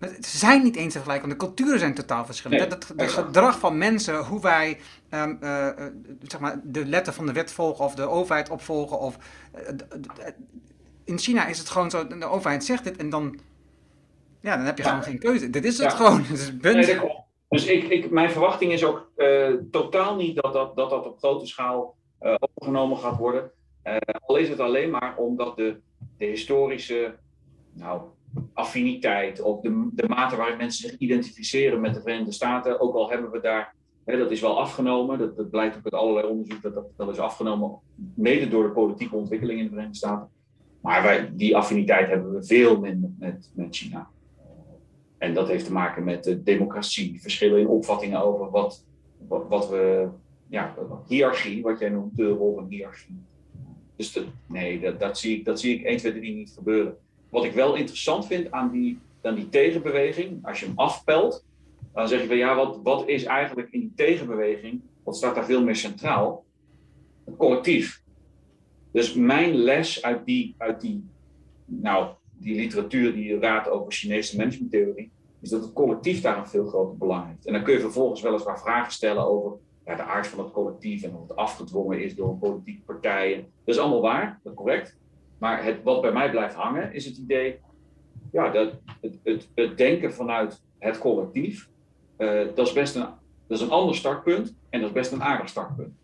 Ze zijn niet eens tegelijk, want de culturen zijn totaal verschillend. Nee, het, het, gedrag van mensen, hoe wij um, uh, zeg maar de letter van de wet volgen of de overheid opvolgen. Of, uh, in China is het gewoon zo, de overheid zegt dit en dan, ja, dan heb je ja. gewoon geen keuze. Dit is het ja. gewoon. [laughs] Het is nee, dus ik, ik, mijn verwachting is ook totaal niet dat dat, dat, dat op grote schaal overgenomen gaat worden. Al is het alleen maar omdat de, de historische nou, affiniteit of de, de mate waarin mensen zich identificeren met de Verenigde Staten, ook al hebben we daar, hè, dat is wel afgenomen, dat, blijkt ook uit allerlei onderzoek, dat, dat, is afgenomen mede door de politieke ontwikkeling in de Verenigde Staten. Maar wij, die affiniteit hebben we veel minder met, met China. En dat heeft te maken met de democratie, verschillen in opvattingen over wat, wat, wat we, ja, hiërarchie, wat jij noemt, de rol van hiërarchie. Dus dat, nee, dat, dat, zie ik, dat zie ik 1, 2, 3 niet gebeuren. Wat ik wel interessant vind aan die, die tegenbeweging, als je hem afpelt, dan zeg je van ja, wat, wat is eigenlijk in die tegenbeweging, wat staat daar veel meer centraal? Het collectief. Dus mijn les uit die, uit die, nou, die literatuur die raadt over Chinese managementtheorie, is dat het collectief daar een veel groter belang heeft. En dan kun je vervolgens weliswaar vragen stellen over ja, de aard van het collectief en of het afgedwongen is door politieke partijen. Dat is allemaal waar, dat is correct. Maar het, wat bij mij blijft hangen is het idee ja, dat het, het, denken vanuit het collectief, uh, dat, is best een, dat is een ander startpunt en dat is best een aardig startpunt.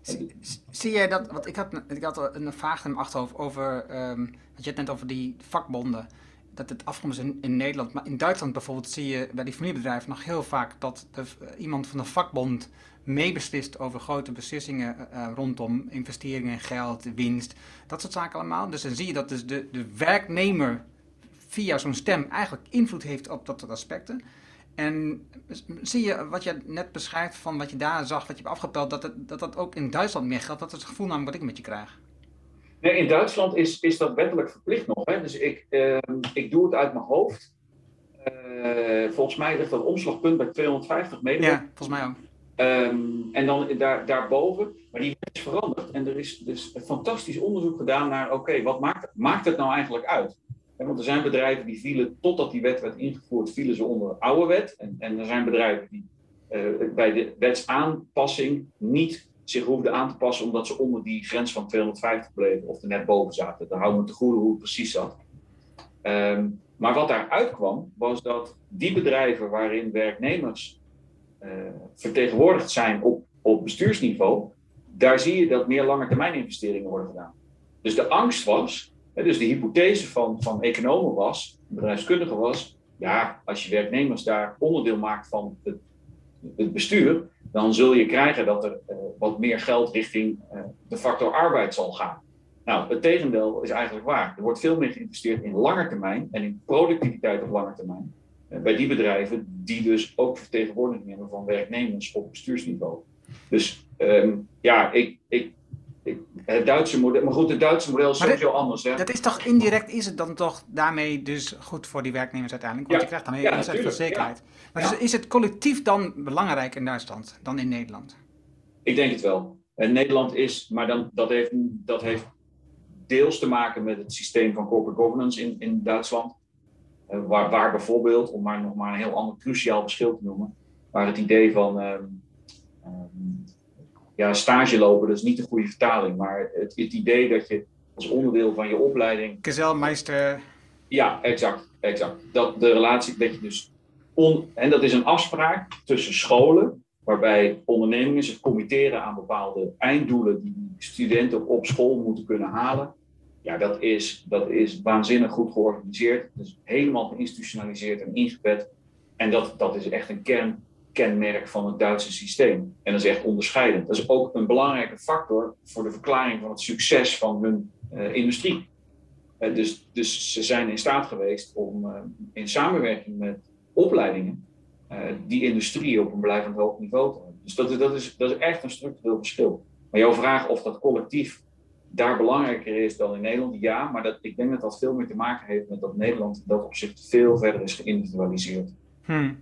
Zie, zie jij dat, want ik had, ik had een vraag in mijn achterhoofd over, um, je het net over die vakbonden, dat het afkomt in, in Nederland, maar in Duitsland bijvoorbeeld zie je bij die familiebedrijven nog heel vaak dat de, iemand van de vakbond meebeslist over grote beslissingen uh, rondom investeringen, geld, winst, dat soort zaken allemaal. Dus dan zie je dat dus de, de werknemer via zo'n stem eigenlijk invloed heeft op dat soort aspecten. En zie je wat je net beschrijft van wat je daar zag, wat je hebt afgepeld, dat, dat dat ook in Duitsland meer geldt? Dat is het gevoel namelijk wat ik met je krijg. Nee, in Duitsland is, is dat wettelijk verplicht nog. Hè? Dus ik, uh, ik doe het uit mijn hoofd. Uh, volgens mij ligt dat omslagpunt bij 250 medewerkers. Ja, volgens mij ook. Um, en dan daar, daarboven, maar die is veranderd. En er is dus fantastisch onderzoek gedaan naar, oké, wat maakt, maakt het nou eigenlijk uit? want er zijn bedrijven die vielen, totdat die wet werd ingevoerd, vielen ze onder de oude wet. En, en er zijn bedrijven die uh, bij de wetsaanpassing niet zich hoefden aan te passen omdat ze onder die grens van 250 bleven of er net boven zaten. Daar houden we te goede hoe het precies zat. Um, maar wat daaruit kwam, was dat die bedrijven waarin werknemers uh, vertegenwoordigd zijn op, op bestuursniveau, daar zie je dat meer lange termijn investeringen worden gedaan. Dus de angst was, dus de hypothese van, van economen was, bedrijfskundigen was, ja, als je werknemers daar onderdeel maakt van het, het bestuur, dan zul je krijgen dat er uh, wat meer geld richting uh, de factor arbeid zal gaan. Nou, het tegendeel is eigenlijk waar. Er wordt veel meer geïnvesteerd in lange termijn en in productiviteit op lange termijn. Uh, bij die bedrijven die dus ook vertegenwoordiging hebben van werknemers op bestuursniveau. Dus um, ja, ik, ik, het Duitse model, maar goed, het Duitse model is sowieso anders. Hè? Dat is toch indirect, is het dan toch daarmee dus goed voor die werknemers uiteindelijk? Want ja. je krijgt dan ja, veel zekerheid. Ja. Maar dus is het collectief dan belangrijk in Duitsland dan in Nederland? Ik denk het wel. En Nederland is, maar dan, dat, heeft, dat heeft deels te maken met het systeem van corporate governance in, in Duitsland. Uh, waar, waar bijvoorbeeld, om maar nog maar een heel ander cruciaal verschil te noemen, waar het idee van um, ja, stage lopen, dat is niet de goede vertaling, maar het, het idee dat je als onderdeel van je opleiding. Gezelmeister. Ja, exact, exact. Dat de relatie, dat je dus. On, en dat is een afspraak tussen scholen, waarbij ondernemingen zich committeren aan bepaalde einddoelen die studenten op school moeten kunnen halen. Ja, dat is, dat is waanzinnig goed georganiseerd. Dus helemaal geïnstitutionaliseerd en ingebed. En dat, dat is echt een kern kenmerk van het Duitse systeem. En dat is echt onderscheidend. Dat is ook een belangrijke factor voor de verklaring van het succes van hun uh, industrie. Uh, dus, dus ze zijn in staat geweest om uh, in samenwerking met opleidingen die industrie op een blijvend hoog niveau te houden. Dus dat, is, dat, is, echt een structureel verschil. Maar jouw vraag of dat collectief daar belangrijker is dan in Nederland, ja, maar dat, ik denk dat dat veel meer te maken heeft met dat Nederland dat opzicht veel verder is geïndividualiseerd. Hmm.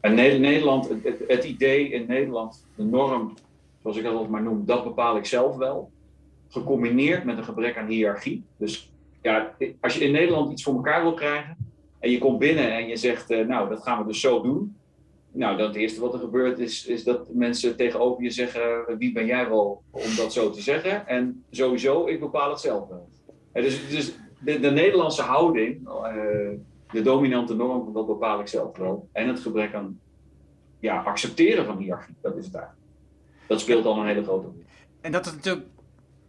En Nederland, het, het, idee in Nederland, de norm, zoals ik dat altijd maar noem, dat bepaal ik zelf wel. Gecombineerd met een gebrek aan hiërarchie. Dus ja, als je in Nederland iets voor elkaar wil krijgen en je komt binnen en je zegt, uh, nou, dat gaan we dus zo doen. Nou, dan het eerste wat er gebeurt is, is dat mensen tegenover je zeggen, wie ben jij wel om dat zo te zeggen? En sowieso, ik bepaal het zelf wel. Dus dus de, de Nederlandse houding, uh, de dominante norm, dat bepaal ik zelf wel. En het gebrek aan ja, accepteren van hiërarchie, dat is het eigenlijk. Dat speelt al een hele grote rol. En dat is natuurlijk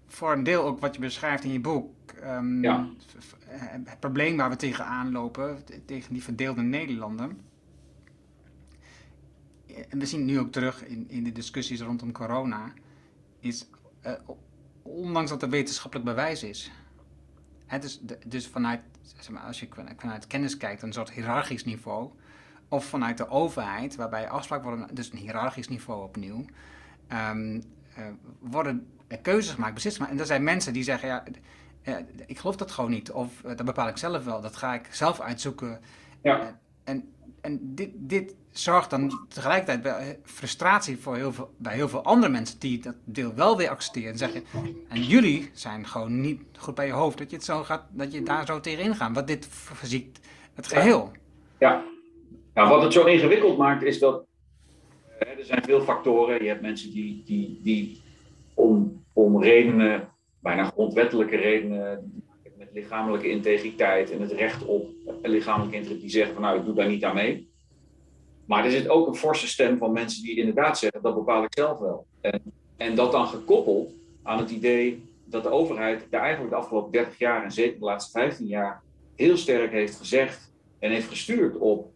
voor een deel ook wat je beschrijft in je boek. Um, ja. Het probleem waar we tegenaan lopen, tegen die verdeelde Nederlanden. En we zien nu ook terug in, in de discussies rondom corona, is uh, ondanks dat er wetenschappelijk bewijs is, dus, dus vanuit, zeg maar, als je vanuit kennis kijkt, een soort hiërarchisch niveau. Of vanuit de overheid, waarbij afspraken worden, dus een hiërarchisch niveau opnieuw. Um, uh, worden keuzes gemaakt, beslissingen. En er zijn mensen die zeggen, ja, uh, ik geloof dat gewoon niet. Of uh, dat bepaal ik zelf wel, dat ga ik zelf uitzoeken. Ja. en en dit, dit zorgt dan tegelijkertijd bij frustratie voor heel veel, bij heel veel andere mensen die dat deel wel weer accepteren. En zeggen, en jullie zijn gewoon niet goed bij je hoofd dat je, het zo gaat, dat je daar zo tegenin gaat. Want dit verziekt het geheel. Ja. ja, wat het zo ingewikkeld maakt is dat er zijn veel factoren. Je hebt mensen die, die, die om, om redenen, bijna grondwettelijke redenen, met lichamelijke integriteit en het recht op lichamelijke integriteit, die zeggen van nou, ik doe daar niet aan mee. Maar er zit ook een forse stem van mensen die inderdaad zeggen, dat bepaal ik zelf wel. En, en dat dan gekoppeld aan het idee dat de overheid daar eigenlijk de afgelopen 30 jaar en zeker de laatste 15 jaar heel sterk heeft gezegd en heeft gestuurd op,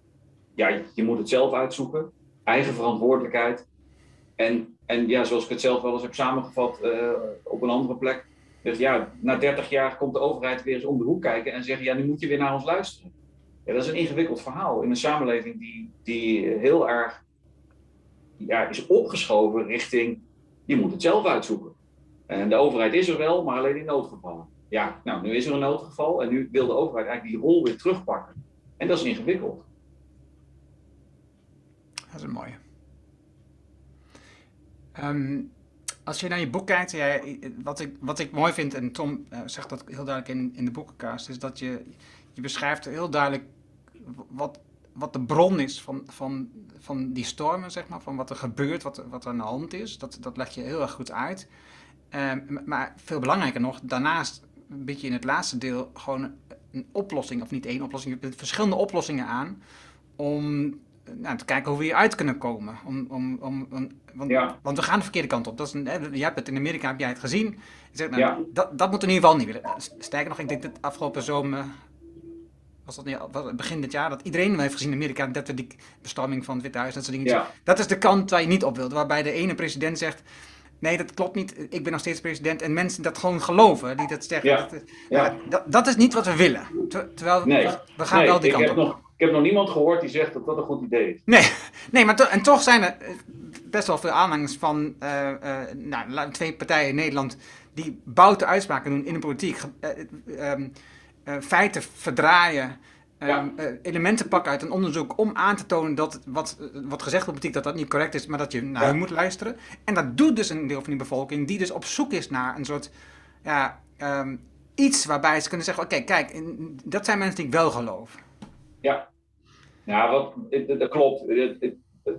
ja, je moet het zelf uitzoeken, eigen verantwoordelijkheid. En, en ja, zoals ik het zelf wel eens heb samengevat uh, op een andere plek, dus ja, na 30 jaar komt de overheid weer eens om de hoek kijken en zeggen, ja, nu moet je weer naar ons luisteren. Ja, dat is een ingewikkeld verhaal in een samenleving die, die heel erg ja, is opgeschoven richting, je moet het zelf uitzoeken. En de overheid is er wel, maar alleen in noodgevallen. Ja, nou, nu is er een noodgeval en nu wil de overheid eigenlijk die rol weer terugpakken. En dat is ingewikkeld. Dat is een mooie. Um, als je naar je boek kijkt, jij, wat, ik, wat ik mooi vind, en Tom uh, zegt dat heel duidelijk in, in de boekenkast, is dat je, je beschrijft heel duidelijk wat, wat de bron is van, van, van die stormen, zeg maar, van wat er gebeurt, wat, wat er aan de hand is. Dat, dat leg je heel erg goed uit. Um, maar veel belangrijker nog, daarnaast een beetje in het laatste deel gewoon een oplossing, of niet één oplossing, je verschillende oplossingen aan om nou, te kijken hoe we hieruit kunnen komen. Om, om, om, want, want, we gaan de verkeerde kant op. Dat is een, je hebt het in Amerika, heb jij het gezien. Zeg, nou, ja. dat, dat moet in ieder geval niet willen. Sterker nog, ik denk dat afgelopen zomer, was dat niet, was begin dit jaar, dat iedereen heeft gezien in Amerika, dat we die bestorming van het Witte Huis, dat soort dingen. Dat is de kant waar je niet op wilt. Waarbij de ene president zegt, nee, dat klopt niet, ik ben nog steeds president. En mensen dat gewoon geloven, die dat zeggen. Ja. Dat, ja. dat, dat, is niet wat we willen. terwijl we, we gaan wel die kant op. Nog ik heb nog niemand gehoord die zegt dat dat een goed idee is. Nee, nee maar en toch zijn er eh, best wel veel aanhangers van uh, uh, nou, twee partijen in Nederland die bouten uitspraken doen in de politiek. Um, feiten verdraaien. Um, elementen pakken uit een onderzoek om aan te tonen dat wat, wat gezegd wordt politiek dat dat niet correct is, maar dat je naar ja. moet luisteren. En dat doet dus een deel van die bevolking die dus op zoek is naar een soort ja, um, iets waarbij ze kunnen zeggen: oké, kijk, dat zijn mensen die ik wel geloof. Ja, ja wat, dat klopt.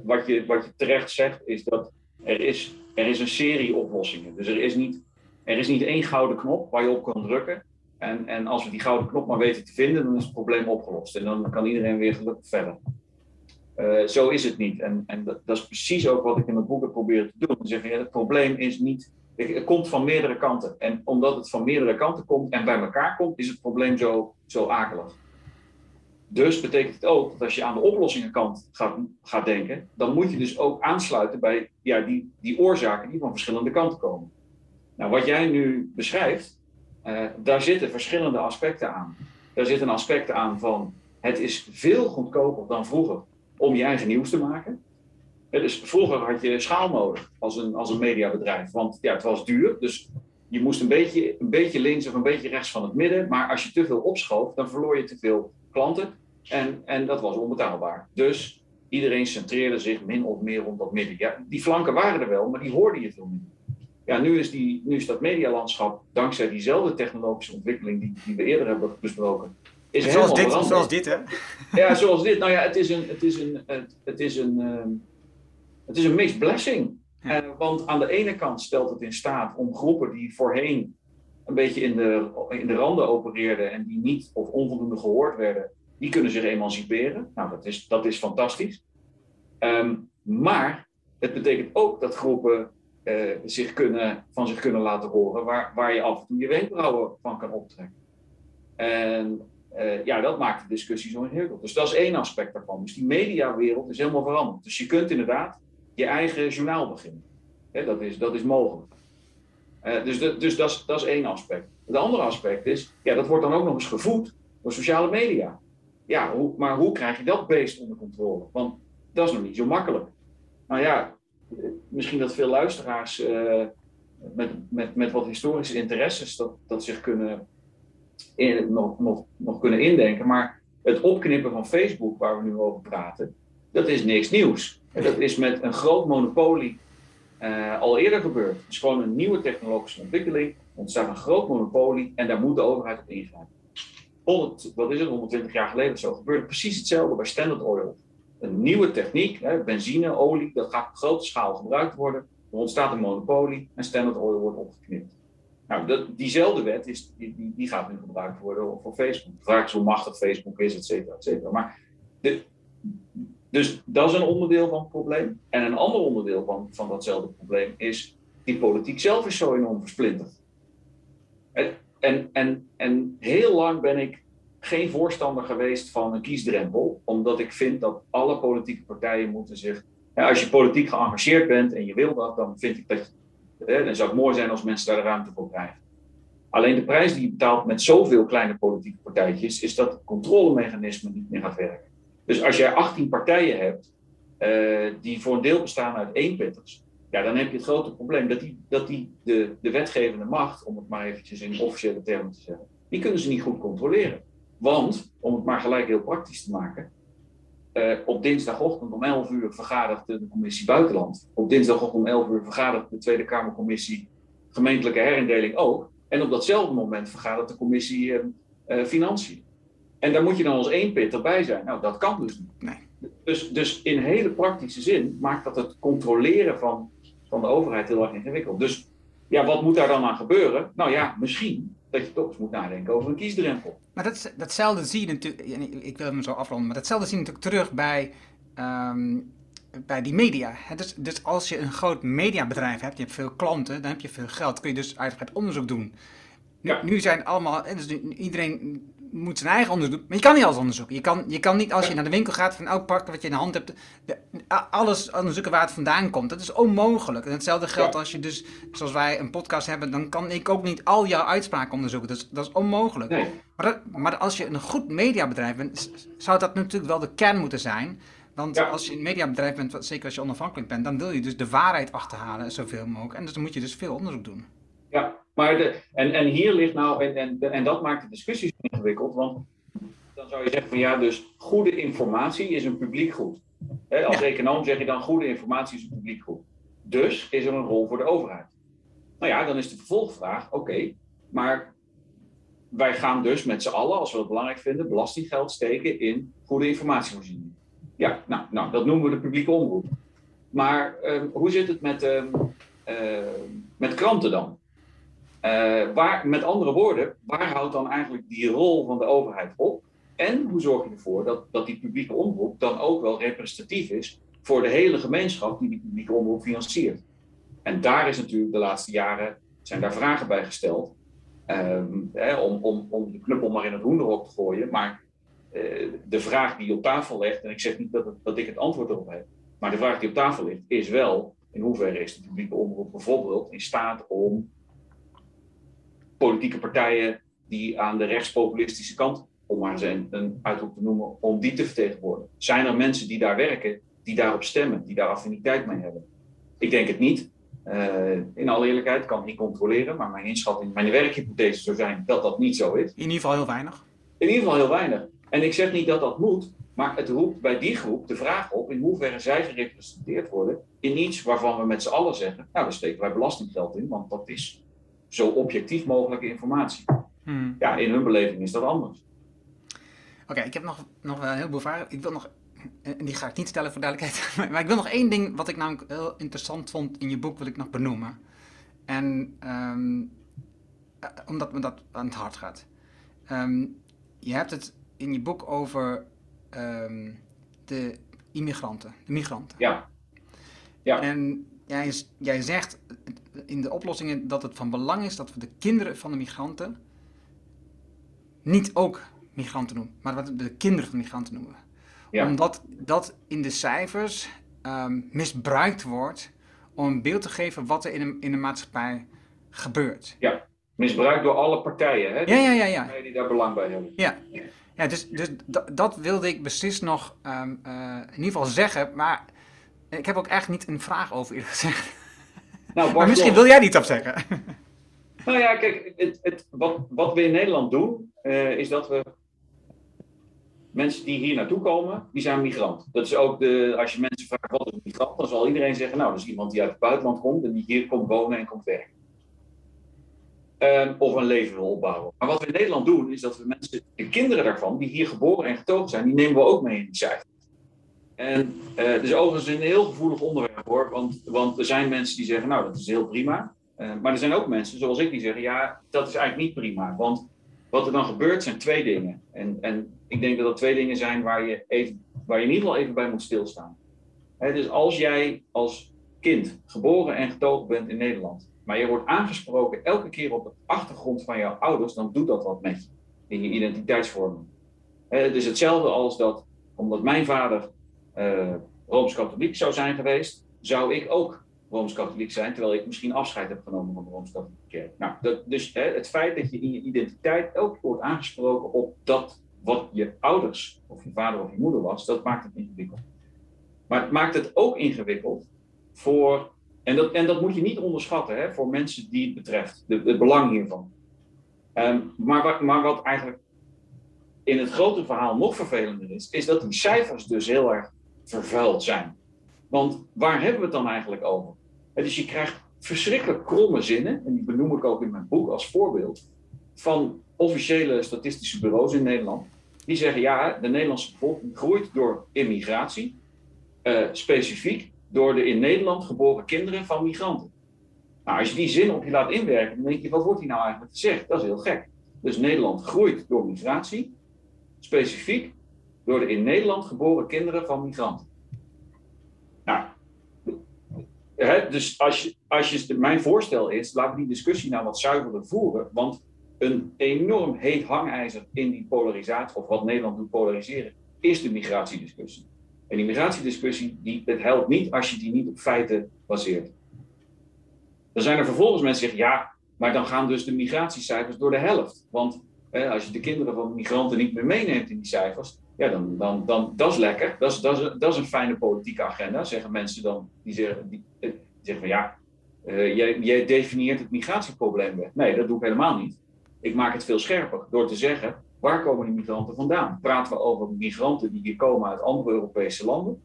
Wat je, wat je terecht zegt is dat er is, er is een serie oplossingen. Dus er is, niet, er is niet één gouden knop waar je op kan drukken. En, en als we die gouden knop maar weten te vinden, dan is het probleem opgelost. En dan kan iedereen weer gelukkig verder. Uh, zo is het niet. En, en dat, dat, is precies ook wat ik in mijn boeken probeer te doen. Zeggen, het probleem is niet. Het komt van meerdere kanten. En omdat het van meerdere kanten komt en bij elkaar komt, is het probleem zo, zo akelig. Dus betekent het ook dat als je aan de oplossingenkant gaat, gaat denken, dan moet je dus ook aansluiten bij ja, die, die oorzaken die van verschillende kanten komen. Nou, wat jij nu beschrijft, daar zitten verschillende aspecten aan. Daar zitten aspecten aan van het is veel goedkoper dan vroeger om je eigen nieuws te maken. dus vroeger had je schaal nodig als een, als een mediabedrijf, want ja, het was duur. Dus je moest een beetje, een beetje links of een beetje rechts van het midden. Maar als je te veel opschoof, dan verloor je te veel klanten. En, en dat was onbetaalbaar. Dus iedereen centreerde zich min of meer rond dat midden. Ja, die flanken waren er wel, maar die hoorde je veel minder. Ja, nu is, die, nu is dat medialandschap, dankzij diezelfde technologische ontwikkeling die, die we eerder hebben besproken, is zoals helemaal dit, veranderd. Zoals dit, hè? Ja, zoals dit. Nou ja, het is een, het is een, het, het is een, uh, het is een mixed blessing. Uh, want aan de ene kant stelt het in staat om groepen die voorheen een beetje in de, in de randen opereerden en die niet of onvoldoende gehoord werden, die kunnen zich emanciperen. Nou, dat is, dat is fantastisch. Um, maar het betekent ook dat groepen uh, zich kunnen, van zich kunnen laten horen, waar, waar je af en toe je wenkbrauwen van kan optrekken. En uh, ja, dat maakt de discussie zo ingewikkeld. Dus dat is één aspect daarvan. Dus die mediawereld is helemaal veranderd. Dus je kunt inderdaad je eigen journaal beginnen. dat, is, dat is mogelijk. Uh, dus dus dat, is, dat is één aspect. Het andere aspect is, ja, dat wordt dan ook nog eens gevoed door sociale media. Ja, hoe, maar hoe krijg je dat beest onder controle? Want dat is nog niet zo makkelijk. Nou ja, misschien dat veel luisteraars uh, met, met, met wat historische interesses dat, dat zich kunnen in, nog, nog, nog kunnen indenken. Maar het opknippen van Facebook, waar we nu over praten, dat is niks nieuws. Dat is met een groot monopolie uh, al eerder gebeurd. Het is gewoon een nieuwe technologische ontwikkeling. Ontstaat een groot monopolie en daar moet de overheid op ingrijpen. 100, wat is het, 120 jaar geleden of zo gebeurde precies hetzelfde bij Standard Oil. Een nieuwe techniek, hè, benzine, olie, dat gaat op grote schaal gebruikt worden. Er ontstaat een monopolie en Standard Oil wordt opgeknipt. Nou, dat, diezelfde wet is, die, die, gaat nu gebruikt worden voor Facebook. Is hoe machtig Facebook is, et cetera, et cetera. Maar dus dat is een onderdeel van het probleem. En een ander onderdeel van, van datzelfde probleem is, die politiek zelf is zo enorm versplinterd. En, en, en heel lang ben ik geen voorstander geweest van een kiesdrempel, omdat ik vind dat alle politieke partijen moeten zich. Als je politiek geëngageerd bent en je wil dat, dan vind ik dat. Hè, dan zou het mooi zijn als mensen daar de ruimte voor krijgen. Alleen de prijs die je betaalt met zoveel kleine politieke partijtjes, is dat het controlemechanisme niet meer gaat werken. Dus als jij 18 partijen hebt, uh, die voor een deel bestaan uit eenpitters, ja, dan heb je het grote probleem dat die, dat die de, de wetgevende macht, om het maar eventjes in officiële termen te zeggen, die kunnen ze niet goed controleren. Want, om het maar gelijk heel praktisch te maken, uh, op dinsdagochtend om 11 uur vergadert de commissie Buitenland. Op dinsdagochtend om 11 uur vergadert de Tweede Kamercommissie Gemeentelijke Herindeling ook. En op datzelfde moment vergadert de commissie uh, Financiën. En daar moet je dan als één pit erbij zijn. Nou, dat kan dus niet. Nee. Dus, dus in hele praktische zin maakt dat het controleren van, van de overheid heel erg ingewikkeld. Dus ja, wat moet daar dan aan gebeuren? Nou ja, misschien dat je toch eens moet nadenken over een kiesdrempel. Maar dat, datzelfde zie je natuurlijk, ik wil hem zo afronden, maar datzelfde zie je natuurlijk terug bij, um, bij die media. Dus, dus als je een groot mediabedrijf hebt, je hebt veel klanten, dan heb je veel geld, kun je dus uitgebreid onderzoek doen. Nu, ja. nu zijn allemaal, dus iedereen moet zijn eigen onderzoek doen. Maar je kan niet alles onderzoeken. Je kan, je kan niet als je naar de winkel gaat van elk pak wat je in de hand hebt, de, alles onderzoeken waar het vandaan komt. Dat is onmogelijk. En hetzelfde geldt als je dus, zoals wij een podcast hebben, dan kan ik ook niet al jouw uitspraken onderzoeken. Dat is, dat is onmogelijk. Nee. Maar, maar als je een goed mediabedrijf bent, zou dat natuurlijk wel de kern moeten zijn. Want als je een mediabedrijf bent, zeker als je onafhankelijk bent, dan wil je dus de waarheid achterhalen zoveel mogelijk. En dus dan moet je dus veel onderzoek doen. Ja, maar de, en, en hier ligt nou, en, en, en dat maakt de discussies ingewikkeld, want dan zou je zeggen van ja, dus goede informatie is een publiek goed. als econoom zeg je dan goede informatie is een publiek goed. Dus is er een rol voor de overheid. Nou ja, dan is de vervolgvraag, oké, maar wij gaan dus met z'n allen, als we het belangrijk vinden, belastinggeld steken in goede informatievoorziening. Ja, nou, nou dat noemen we de publieke omroep. Maar ehm, hoe zit het met, uh, met kranten dan? Uh, waar, met andere woorden, waar houdt dan eigenlijk die rol van de overheid op? En hoe zorg je ervoor dat, dat die publieke omroep dan ook wel representatief is voor de hele gemeenschap die die publieke omroep financiert? En daar is natuurlijk de laatste jaren zijn daar vragen bij gesteld. Um, hè, om, om, om de knuppel maar in het hoenderhok te gooien. Maar uh, de vraag die op tafel ligt, en ik zeg niet dat, dat ik het antwoord erop heb, maar de vraag die op tafel ligt, is wel in hoeverre is de publieke omroep bijvoorbeeld in staat om politieke partijen die aan de rechtspopulistische kant, om maar eens een, een uitroep te noemen, om die te vertegenwoordigen? Zijn er mensen die daar werken, die daarop stemmen, die daar affiniteit mee hebben? Ik denk het niet. Uh, in alle eerlijkheid kan ik niet controleren, maar mijn inschatting, mijn werkhypothese zou zijn dat dat niet zo is. In ieder geval heel weinig. In ieder geval heel weinig. En ik zeg niet dat dat moet, maar het roept bij die groep de vraag op in hoeverre zij gerepresenteerd worden in iets waarvan we met z'n allen zeggen, nou daar steken wij belastinggeld in, want dat is zo objectief mogelijke informatie. Hmm. Ja, in hun beleving is dat anders. Oké, ik heb nog, nog een heleboel vragen. Ik wil nog, en die ga ik niet stellen voor duidelijkheid, [laughs] maar ik wil nog één ding wat ik namelijk heel interessant vond in je boek, wil ik nog benoemen. En um, omdat me dat aan het hart gaat. Um, je hebt het in je boek over um, de immigranten, de migranten. Ja. ja. En jij, jij zegt in de oplossingen dat het van belang is dat we de kinderen van de migranten niet ook migranten noemen, maar dat we de kinderen van de migranten noemen. Omdat dat in de cijfers um, misbruikt wordt om een beeld te geven wat er in een, in een maatschappij gebeurt. Ja. misbruikt door alle partijen. Hè? Ja, ja, ja. ja. Die daar belang bij hebben. Ja, ja dus, dus dat wilde ik beslist nog um, uh, in ieder geval zeggen. Maar ik heb ook echt niet een vraag over eerlijk gezegd. Nou, maar misschien wil jij niet op zeggen. Nou ja, kijk, het, het, wat, wat we in Nederland doen, uh, is dat we mensen die hier naartoe komen, die zijn migrant. Dat is ook de, als je mensen vraagt wat is een migrant, dan zal iedereen zeggen, nou, dat is iemand die uit het buitenland komt en die hier komt wonen en komt werken. Um, of een leven wil opbouwen. Maar wat we in Nederland doen, is dat we mensen, de kinderen daarvan, die hier geboren en getogen zijn, die nemen we ook mee in die cijfer. En uh, het is overigens een heel gevoelig onderwerp hoor, want, want er zijn mensen die zeggen, nou, dat is heel prima. Uh, maar er zijn ook mensen, zoals ik, die zeggen, ja, dat is eigenlijk niet prima. Want wat er dan gebeurt zijn twee dingen. En, en ik denk dat dat twee dingen zijn waar je, even, waar je in ieder geval even bij moet stilstaan. He, dus als jij als kind geboren en getogen bent in Nederland, maar je wordt aangesproken elke keer op de achtergrond van jouw ouders, dan doet dat wat met je in je identiteitsvorming. Het is hetzelfde als dat, omdat mijn vader uh, rooms-katholiek zou zijn geweest, zou ik ook rooms-katholiek zijn, terwijl ik misschien afscheid heb genomen van de rooms-katholieke kerk. Nou, dat, dus hè, het feit dat je in je identiteit elke wordt aangesproken op dat wat je ouders, of je vader of je moeder was, dat maakt het ingewikkeld. Maar het maakt het ook ingewikkeld voor, en dat, en dat moet je niet onderschatten, hè, voor mensen die het betreft, de, het belang hiervan. Um, maar, wat, maar wat eigenlijk in het grote verhaal nog vervelender is, is dat die cijfers dus heel erg vervuild zijn. Want waar hebben we het dan eigenlijk over? Dus je krijgt verschrikkelijk kromme zinnen, en die benoem ik ook in mijn boek als voorbeeld, van officiële statistische bureaus in Nederland. Die zeggen, ja, de Nederlandse bevolking groeit door immigratie, uh, specifiek door de in Nederland geboren kinderen van migranten. Nou, als je die zin op je laat inwerken, dan denk je, wat wordt hier nou eigenlijk gezegd? Dat is heel gek. Dus Nederland groeit door migratie, specifiek door de in Nederland geboren kinderen van migranten. Nou, dus als je, als je, mijn voorstel is, laten we die discussie nou wat zuiverder voeren. Want een enorm heet hangijzer in die polarisatie, of wat Nederland doet polariseren, is de migratiediscussie. En die migratiediscussie, die, het helpt niet als je die niet op feiten baseert. Dan zijn er vervolgens mensen die zeggen, ja, maar dan gaan dus de migratiecijfers door de helft. Want als je de kinderen van migranten niet meer meeneemt in die cijfers, ja, dan, dan, dan dat is lekker. Dat is, dat, is, dat is een fijne politieke agenda, zeggen mensen dan. Die zeggen, die, die zeggen van ja, uh, jij, jij definieert het migratieprobleem weg. Nee, dat doe ik helemaal niet. Ik maak het veel scherper door te zeggen, waar komen die migranten vandaan? Praten we over migranten die hier komen uit andere Europese landen,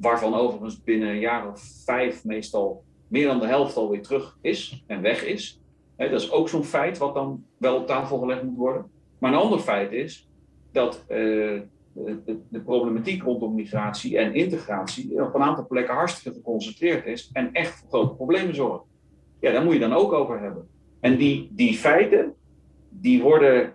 waarvan overigens binnen een jaar of vijf meestal meer dan de helft alweer terug is en weg is. dat is ook zo'n feit wat dan wel op tafel gelegd moet worden. Maar een ander feit is dat uh, de, de, problematiek rondom migratie en integratie op een aantal plekken hartstikke geconcentreerd is en echt voor grote problemen zorgt. Ja, daar moet je dan ook over hebben. En die, die feiten, die worden,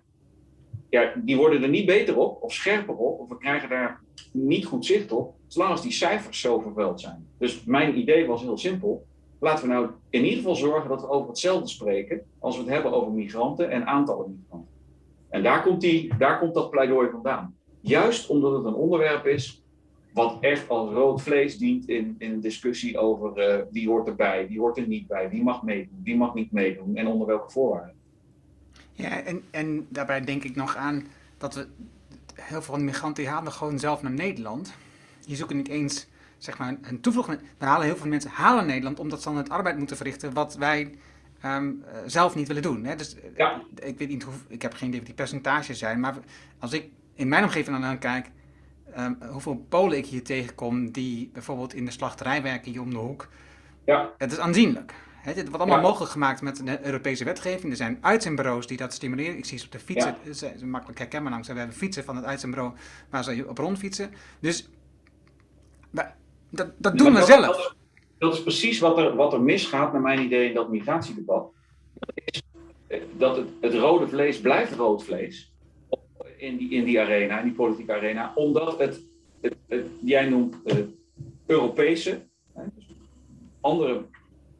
ja, die worden er niet beter op of scherper op, of we krijgen daar niet goed zicht op, zolang als die cijfers zo vervuild zijn. Dus mijn idee was heel simpel. Laten we nou in ieder geval zorgen dat we over hetzelfde spreken als we het hebben over migranten en aantallen migranten. En daar komt, die, daar komt dat pleidooi vandaan. Juist omdat het een onderwerp is wat echt als rood vlees dient in, in een discussie over uh, wie hoort erbij, wie hoort er niet bij, wie mag meedoen, wie mag niet meedoen en onder welke voorwaarden. Ja, en, en daarbij denk ik nog aan dat we heel veel migranten die halen gewoon zelf naar Nederland. Die zoeken niet eens zeg maar, een toevlucht. We halen heel veel mensen halen Nederland omdat ze dan het arbeid moeten verrichten wat wij um, zelf niet willen doen. Hè? Dus ja. ik weet niet hoe, ik heb geen idee wat die percentages zijn, maar als ik in mijn omgeving dan kijk, um, hoeveel Polen ik hier tegenkom die bijvoorbeeld in de slachterij werken hier om de hoek. Ja. Het is aanzienlijk. Het wordt allemaal mogelijk gemaakt met de Europese wetgeving. Er zijn uitzendbureaus die dat stimuleren. Ik zie ze op de fietsen, ja. ze, ze makkelijk herkenbaar langs. We hebben fietsen van het uitzendbureau waar ze op rondfietsen. Dus dat, dat doen we zelf. Dat is, dat is, precies wat er, wat er misgaat, naar mijn idee, in dat migratiedebat. Dat, is, dat het, het rode vlees blijft rood vlees in die, in die arena, in die politieke arena, omdat het, het, jij noemt uh, Europese, dus andere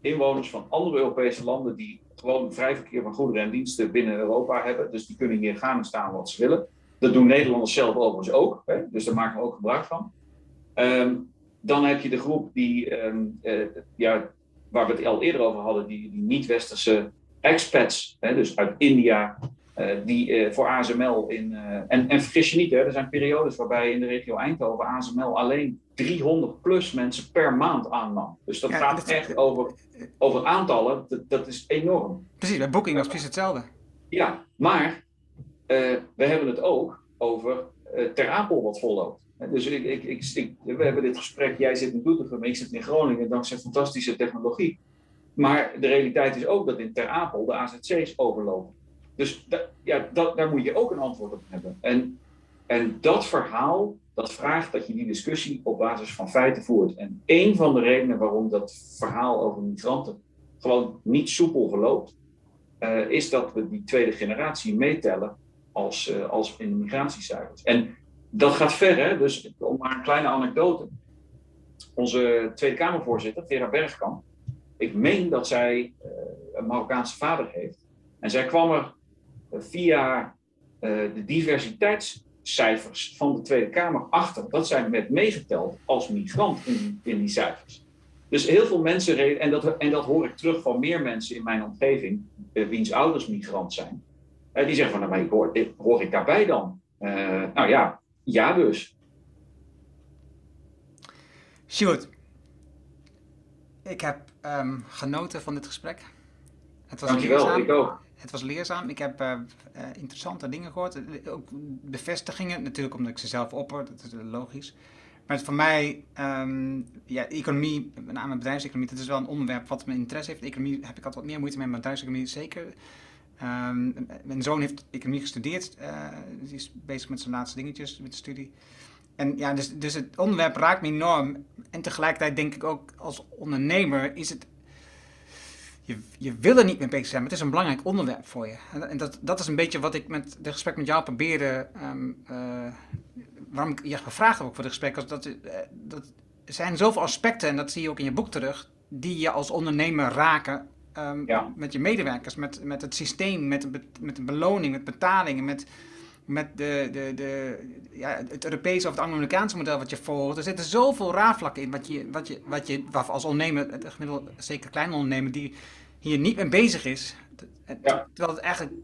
inwoners van andere Europese landen die gewoon vrij verkeer van goederen en diensten binnen Europa hebben, dus die kunnen hier gaan en staan wat ze willen. Dat doen Nederlanders zelf overigens ook, hè? dus daar maken we ook gebruik van. Um, dan heb je de groep die, um, uh, ja, waar we het al eerder over hadden, die, die niet-westerse expats, hè, dus uit India, die uh, voor ASML in. Uh, en, en vergis je niet, hè, er zijn periodes waarbij in de regio Eindhoven ASML alleen 300 plus mensen per maand aannam. Dus dat ja, gaat dat echt over, over aantallen, dat, dat is enorm. Precies, bij Booking was precies hetzelfde. Ja, maar we hebben het ook over Ter Apel wat volloopt. Dus ik, ik, ik, we hebben dit gesprek, jij zit in Doetinchem, ik zit in Groningen, dankzij fantastische technologie. Maar de realiteit is ook dat in Ter Apel de AZC's overlopen. Dus ja, daar moet je ook een antwoord op hebben. En, en dat verhaal, dat vraagt dat je die discussie op basis van feiten voert. En een van de redenen waarom dat verhaal over migranten gewoon niet soepel verloopt, uh, is dat we die tweede generatie meetellen als, uh, als in de migratiecijfers. En dat gaat ver, hè? Dus om maar een kleine anekdote. Onze Tweede Kamervoorzitter, Vera Bergkamp, ik meen dat zij uh, een Marokkaanse vader heeft. En zij kwam er via uh, de diversiteitscijfers van de Tweede Kamer achter dat zij werd meegeteld als migrant in, in die cijfers. Dus heel veel mensen, en dat, en dat hoor ik terug van meer mensen in mijn omgeving, uh, wiens ouders migrant zijn, die zeggen van, nou, maar ik hoor, hoor ik daarbij dan? nou ja, ja dus. Sjoerd, ik heb um, genoten van dit gesprek. Het was Dankjewel, ik ook. Het was leerzaam. Ik heb uh, uh, interessante dingen gehoord. Ook bevestigingen, natuurlijk omdat ik ze zelf opper, dat is logisch. Maar voor mij, um, ja, economie, met name bedrijfseconomie, dat is wel een onderwerp wat mijn interesse heeft. Economie heb ik altijd wat meer moeite mee, maar bedrijfseconomie zeker. Um, mijn zoon heeft economie gestudeerd. Uh, die is bezig met zijn laatste dingetjes met de studie. En ja, dus, dus het onderwerp raakt me enorm. En tegelijkertijd denk ik ook als ondernemer is het. Je, je wil er niet mee bezig zijn, maar het is een belangrijk onderwerp voor je. En dat, dat is een beetje wat ik met de gesprek met jou probeerde. Um, uh, waarom ik je gevraagd heb ook voor het gesprek. Dat, uh, dat er zijn zoveel aspecten, en dat zie je ook in je boek terug, die je als ondernemer raken. Um, ja. Met je medewerkers, met, met het systeem, met, met de beloning, met betalingen, met met de, de, de, ja, het Europese of het Anglo-Amerikaanse model wat je volgt. Er zitten zoveel raafvlakken in wat je, wat je, wat je wat als ondernemer, zeker kleine ondernemer, die hier niet mee bezig is. Ja. Terwijl het eigenlijk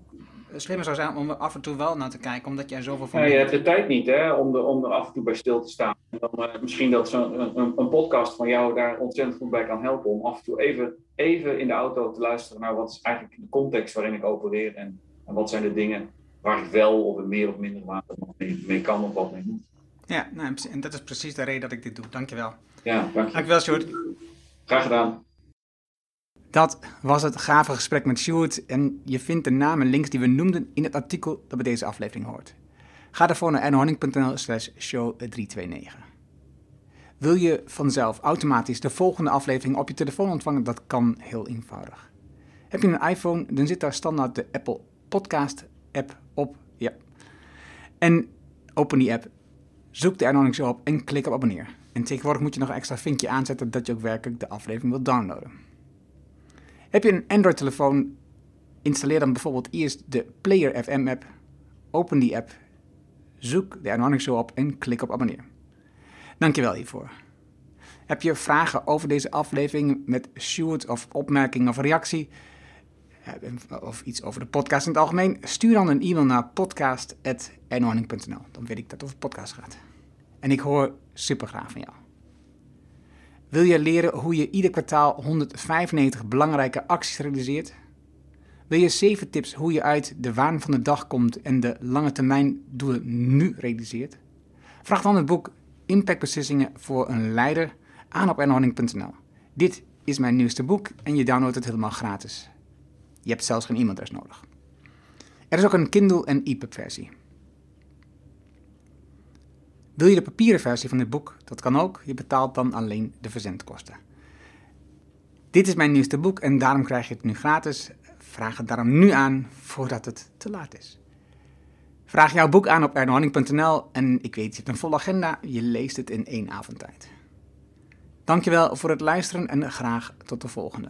slimmer zou zijn om er af en toe wel naar te kijken, omdat jij zoveel van. Ja, je hebt de tijd niet hè, om, er, om er af en toe bij stil te staan. En dan, uh, misschien dat zo'n een, een, podcast van jou daar ontzettend goed bij kan helpen. Om af en toe even, even in de auto te luisteren naar wat is eigenlijk de context waarin ik opereer en, en wat zijn de dingen waar ik wel of in meer of minder mate mee, mee kan of wat mee moet. Ja, nou, en dat is precies de reden dat ik dit doe. Dankjewel. Ja, dank je. Dankjewel, Sjoerd. Graag gedaan. Dat was het gave gesprek met Sjoerd en je vindt de namen links die we noemden in het artikel dat bij deze aflevering hoort. Ga daarvoor naar ernohanning.nl slash show 329. Wil je vanzelf automatisch de volgende aflevering op je telefoon ontvangen? Dat kan heel eenvoudig. Heb je een iPhone, dan zit daar standaard de Apple Podcast app op. Ja. En open die app, zoek de Ernoning Show op en klik op abonneer. En tegenwoordig moet je nog een extra vinkje aanzetten dat je ook werkelijk de aflevering wilt downloaden. Heb je een Android-telefoon, installeer dan bijvoorbeeld eerst de Player FM app. Open die app, zoek de Ernoning Show op en klik op abonneer. Dankjewel hiervoor. Heb je vragen over deze aflevering met Stuart of opmerking of reactie? Of iets over de podcast in het algemeen, stuur dan een e-mail naar podcast.ernwarning.nl. Dan weet ik dat het over podcast gaat. En ik hoor super graag van jou. Wil je leren hoe je ieder kwartaal 195 belangrijke acties realiseert? Wil je 7 tips hoe je uit de waan van de dag komt en de lange termijn doelen nu realiseert? Vraag dan het boek Impactbeslissingen voor een leider aan op ernwarning.nl. Dit is mijn nieuwste boek en je downloadt het helemaal gratis. Je hebt zelfs geen e-mailadres nodig. Er is ook een Kindle en EPUB versie. Wil je de papieren versie van dit boek? Dat kan ook. Je betaalt dan alleen de verzendkosten. Dit is mijn nieuwste boek en daarom krijg je het nu gratis. Vraag het daarom nu aan voordat het te laat is. Vraag jouw boek aan op ernohanning.nl en ik weet, je hebt een volle agenda. Je leest het in één avondtijd. Dankjewel voor het luisteren en graag tot de volgende.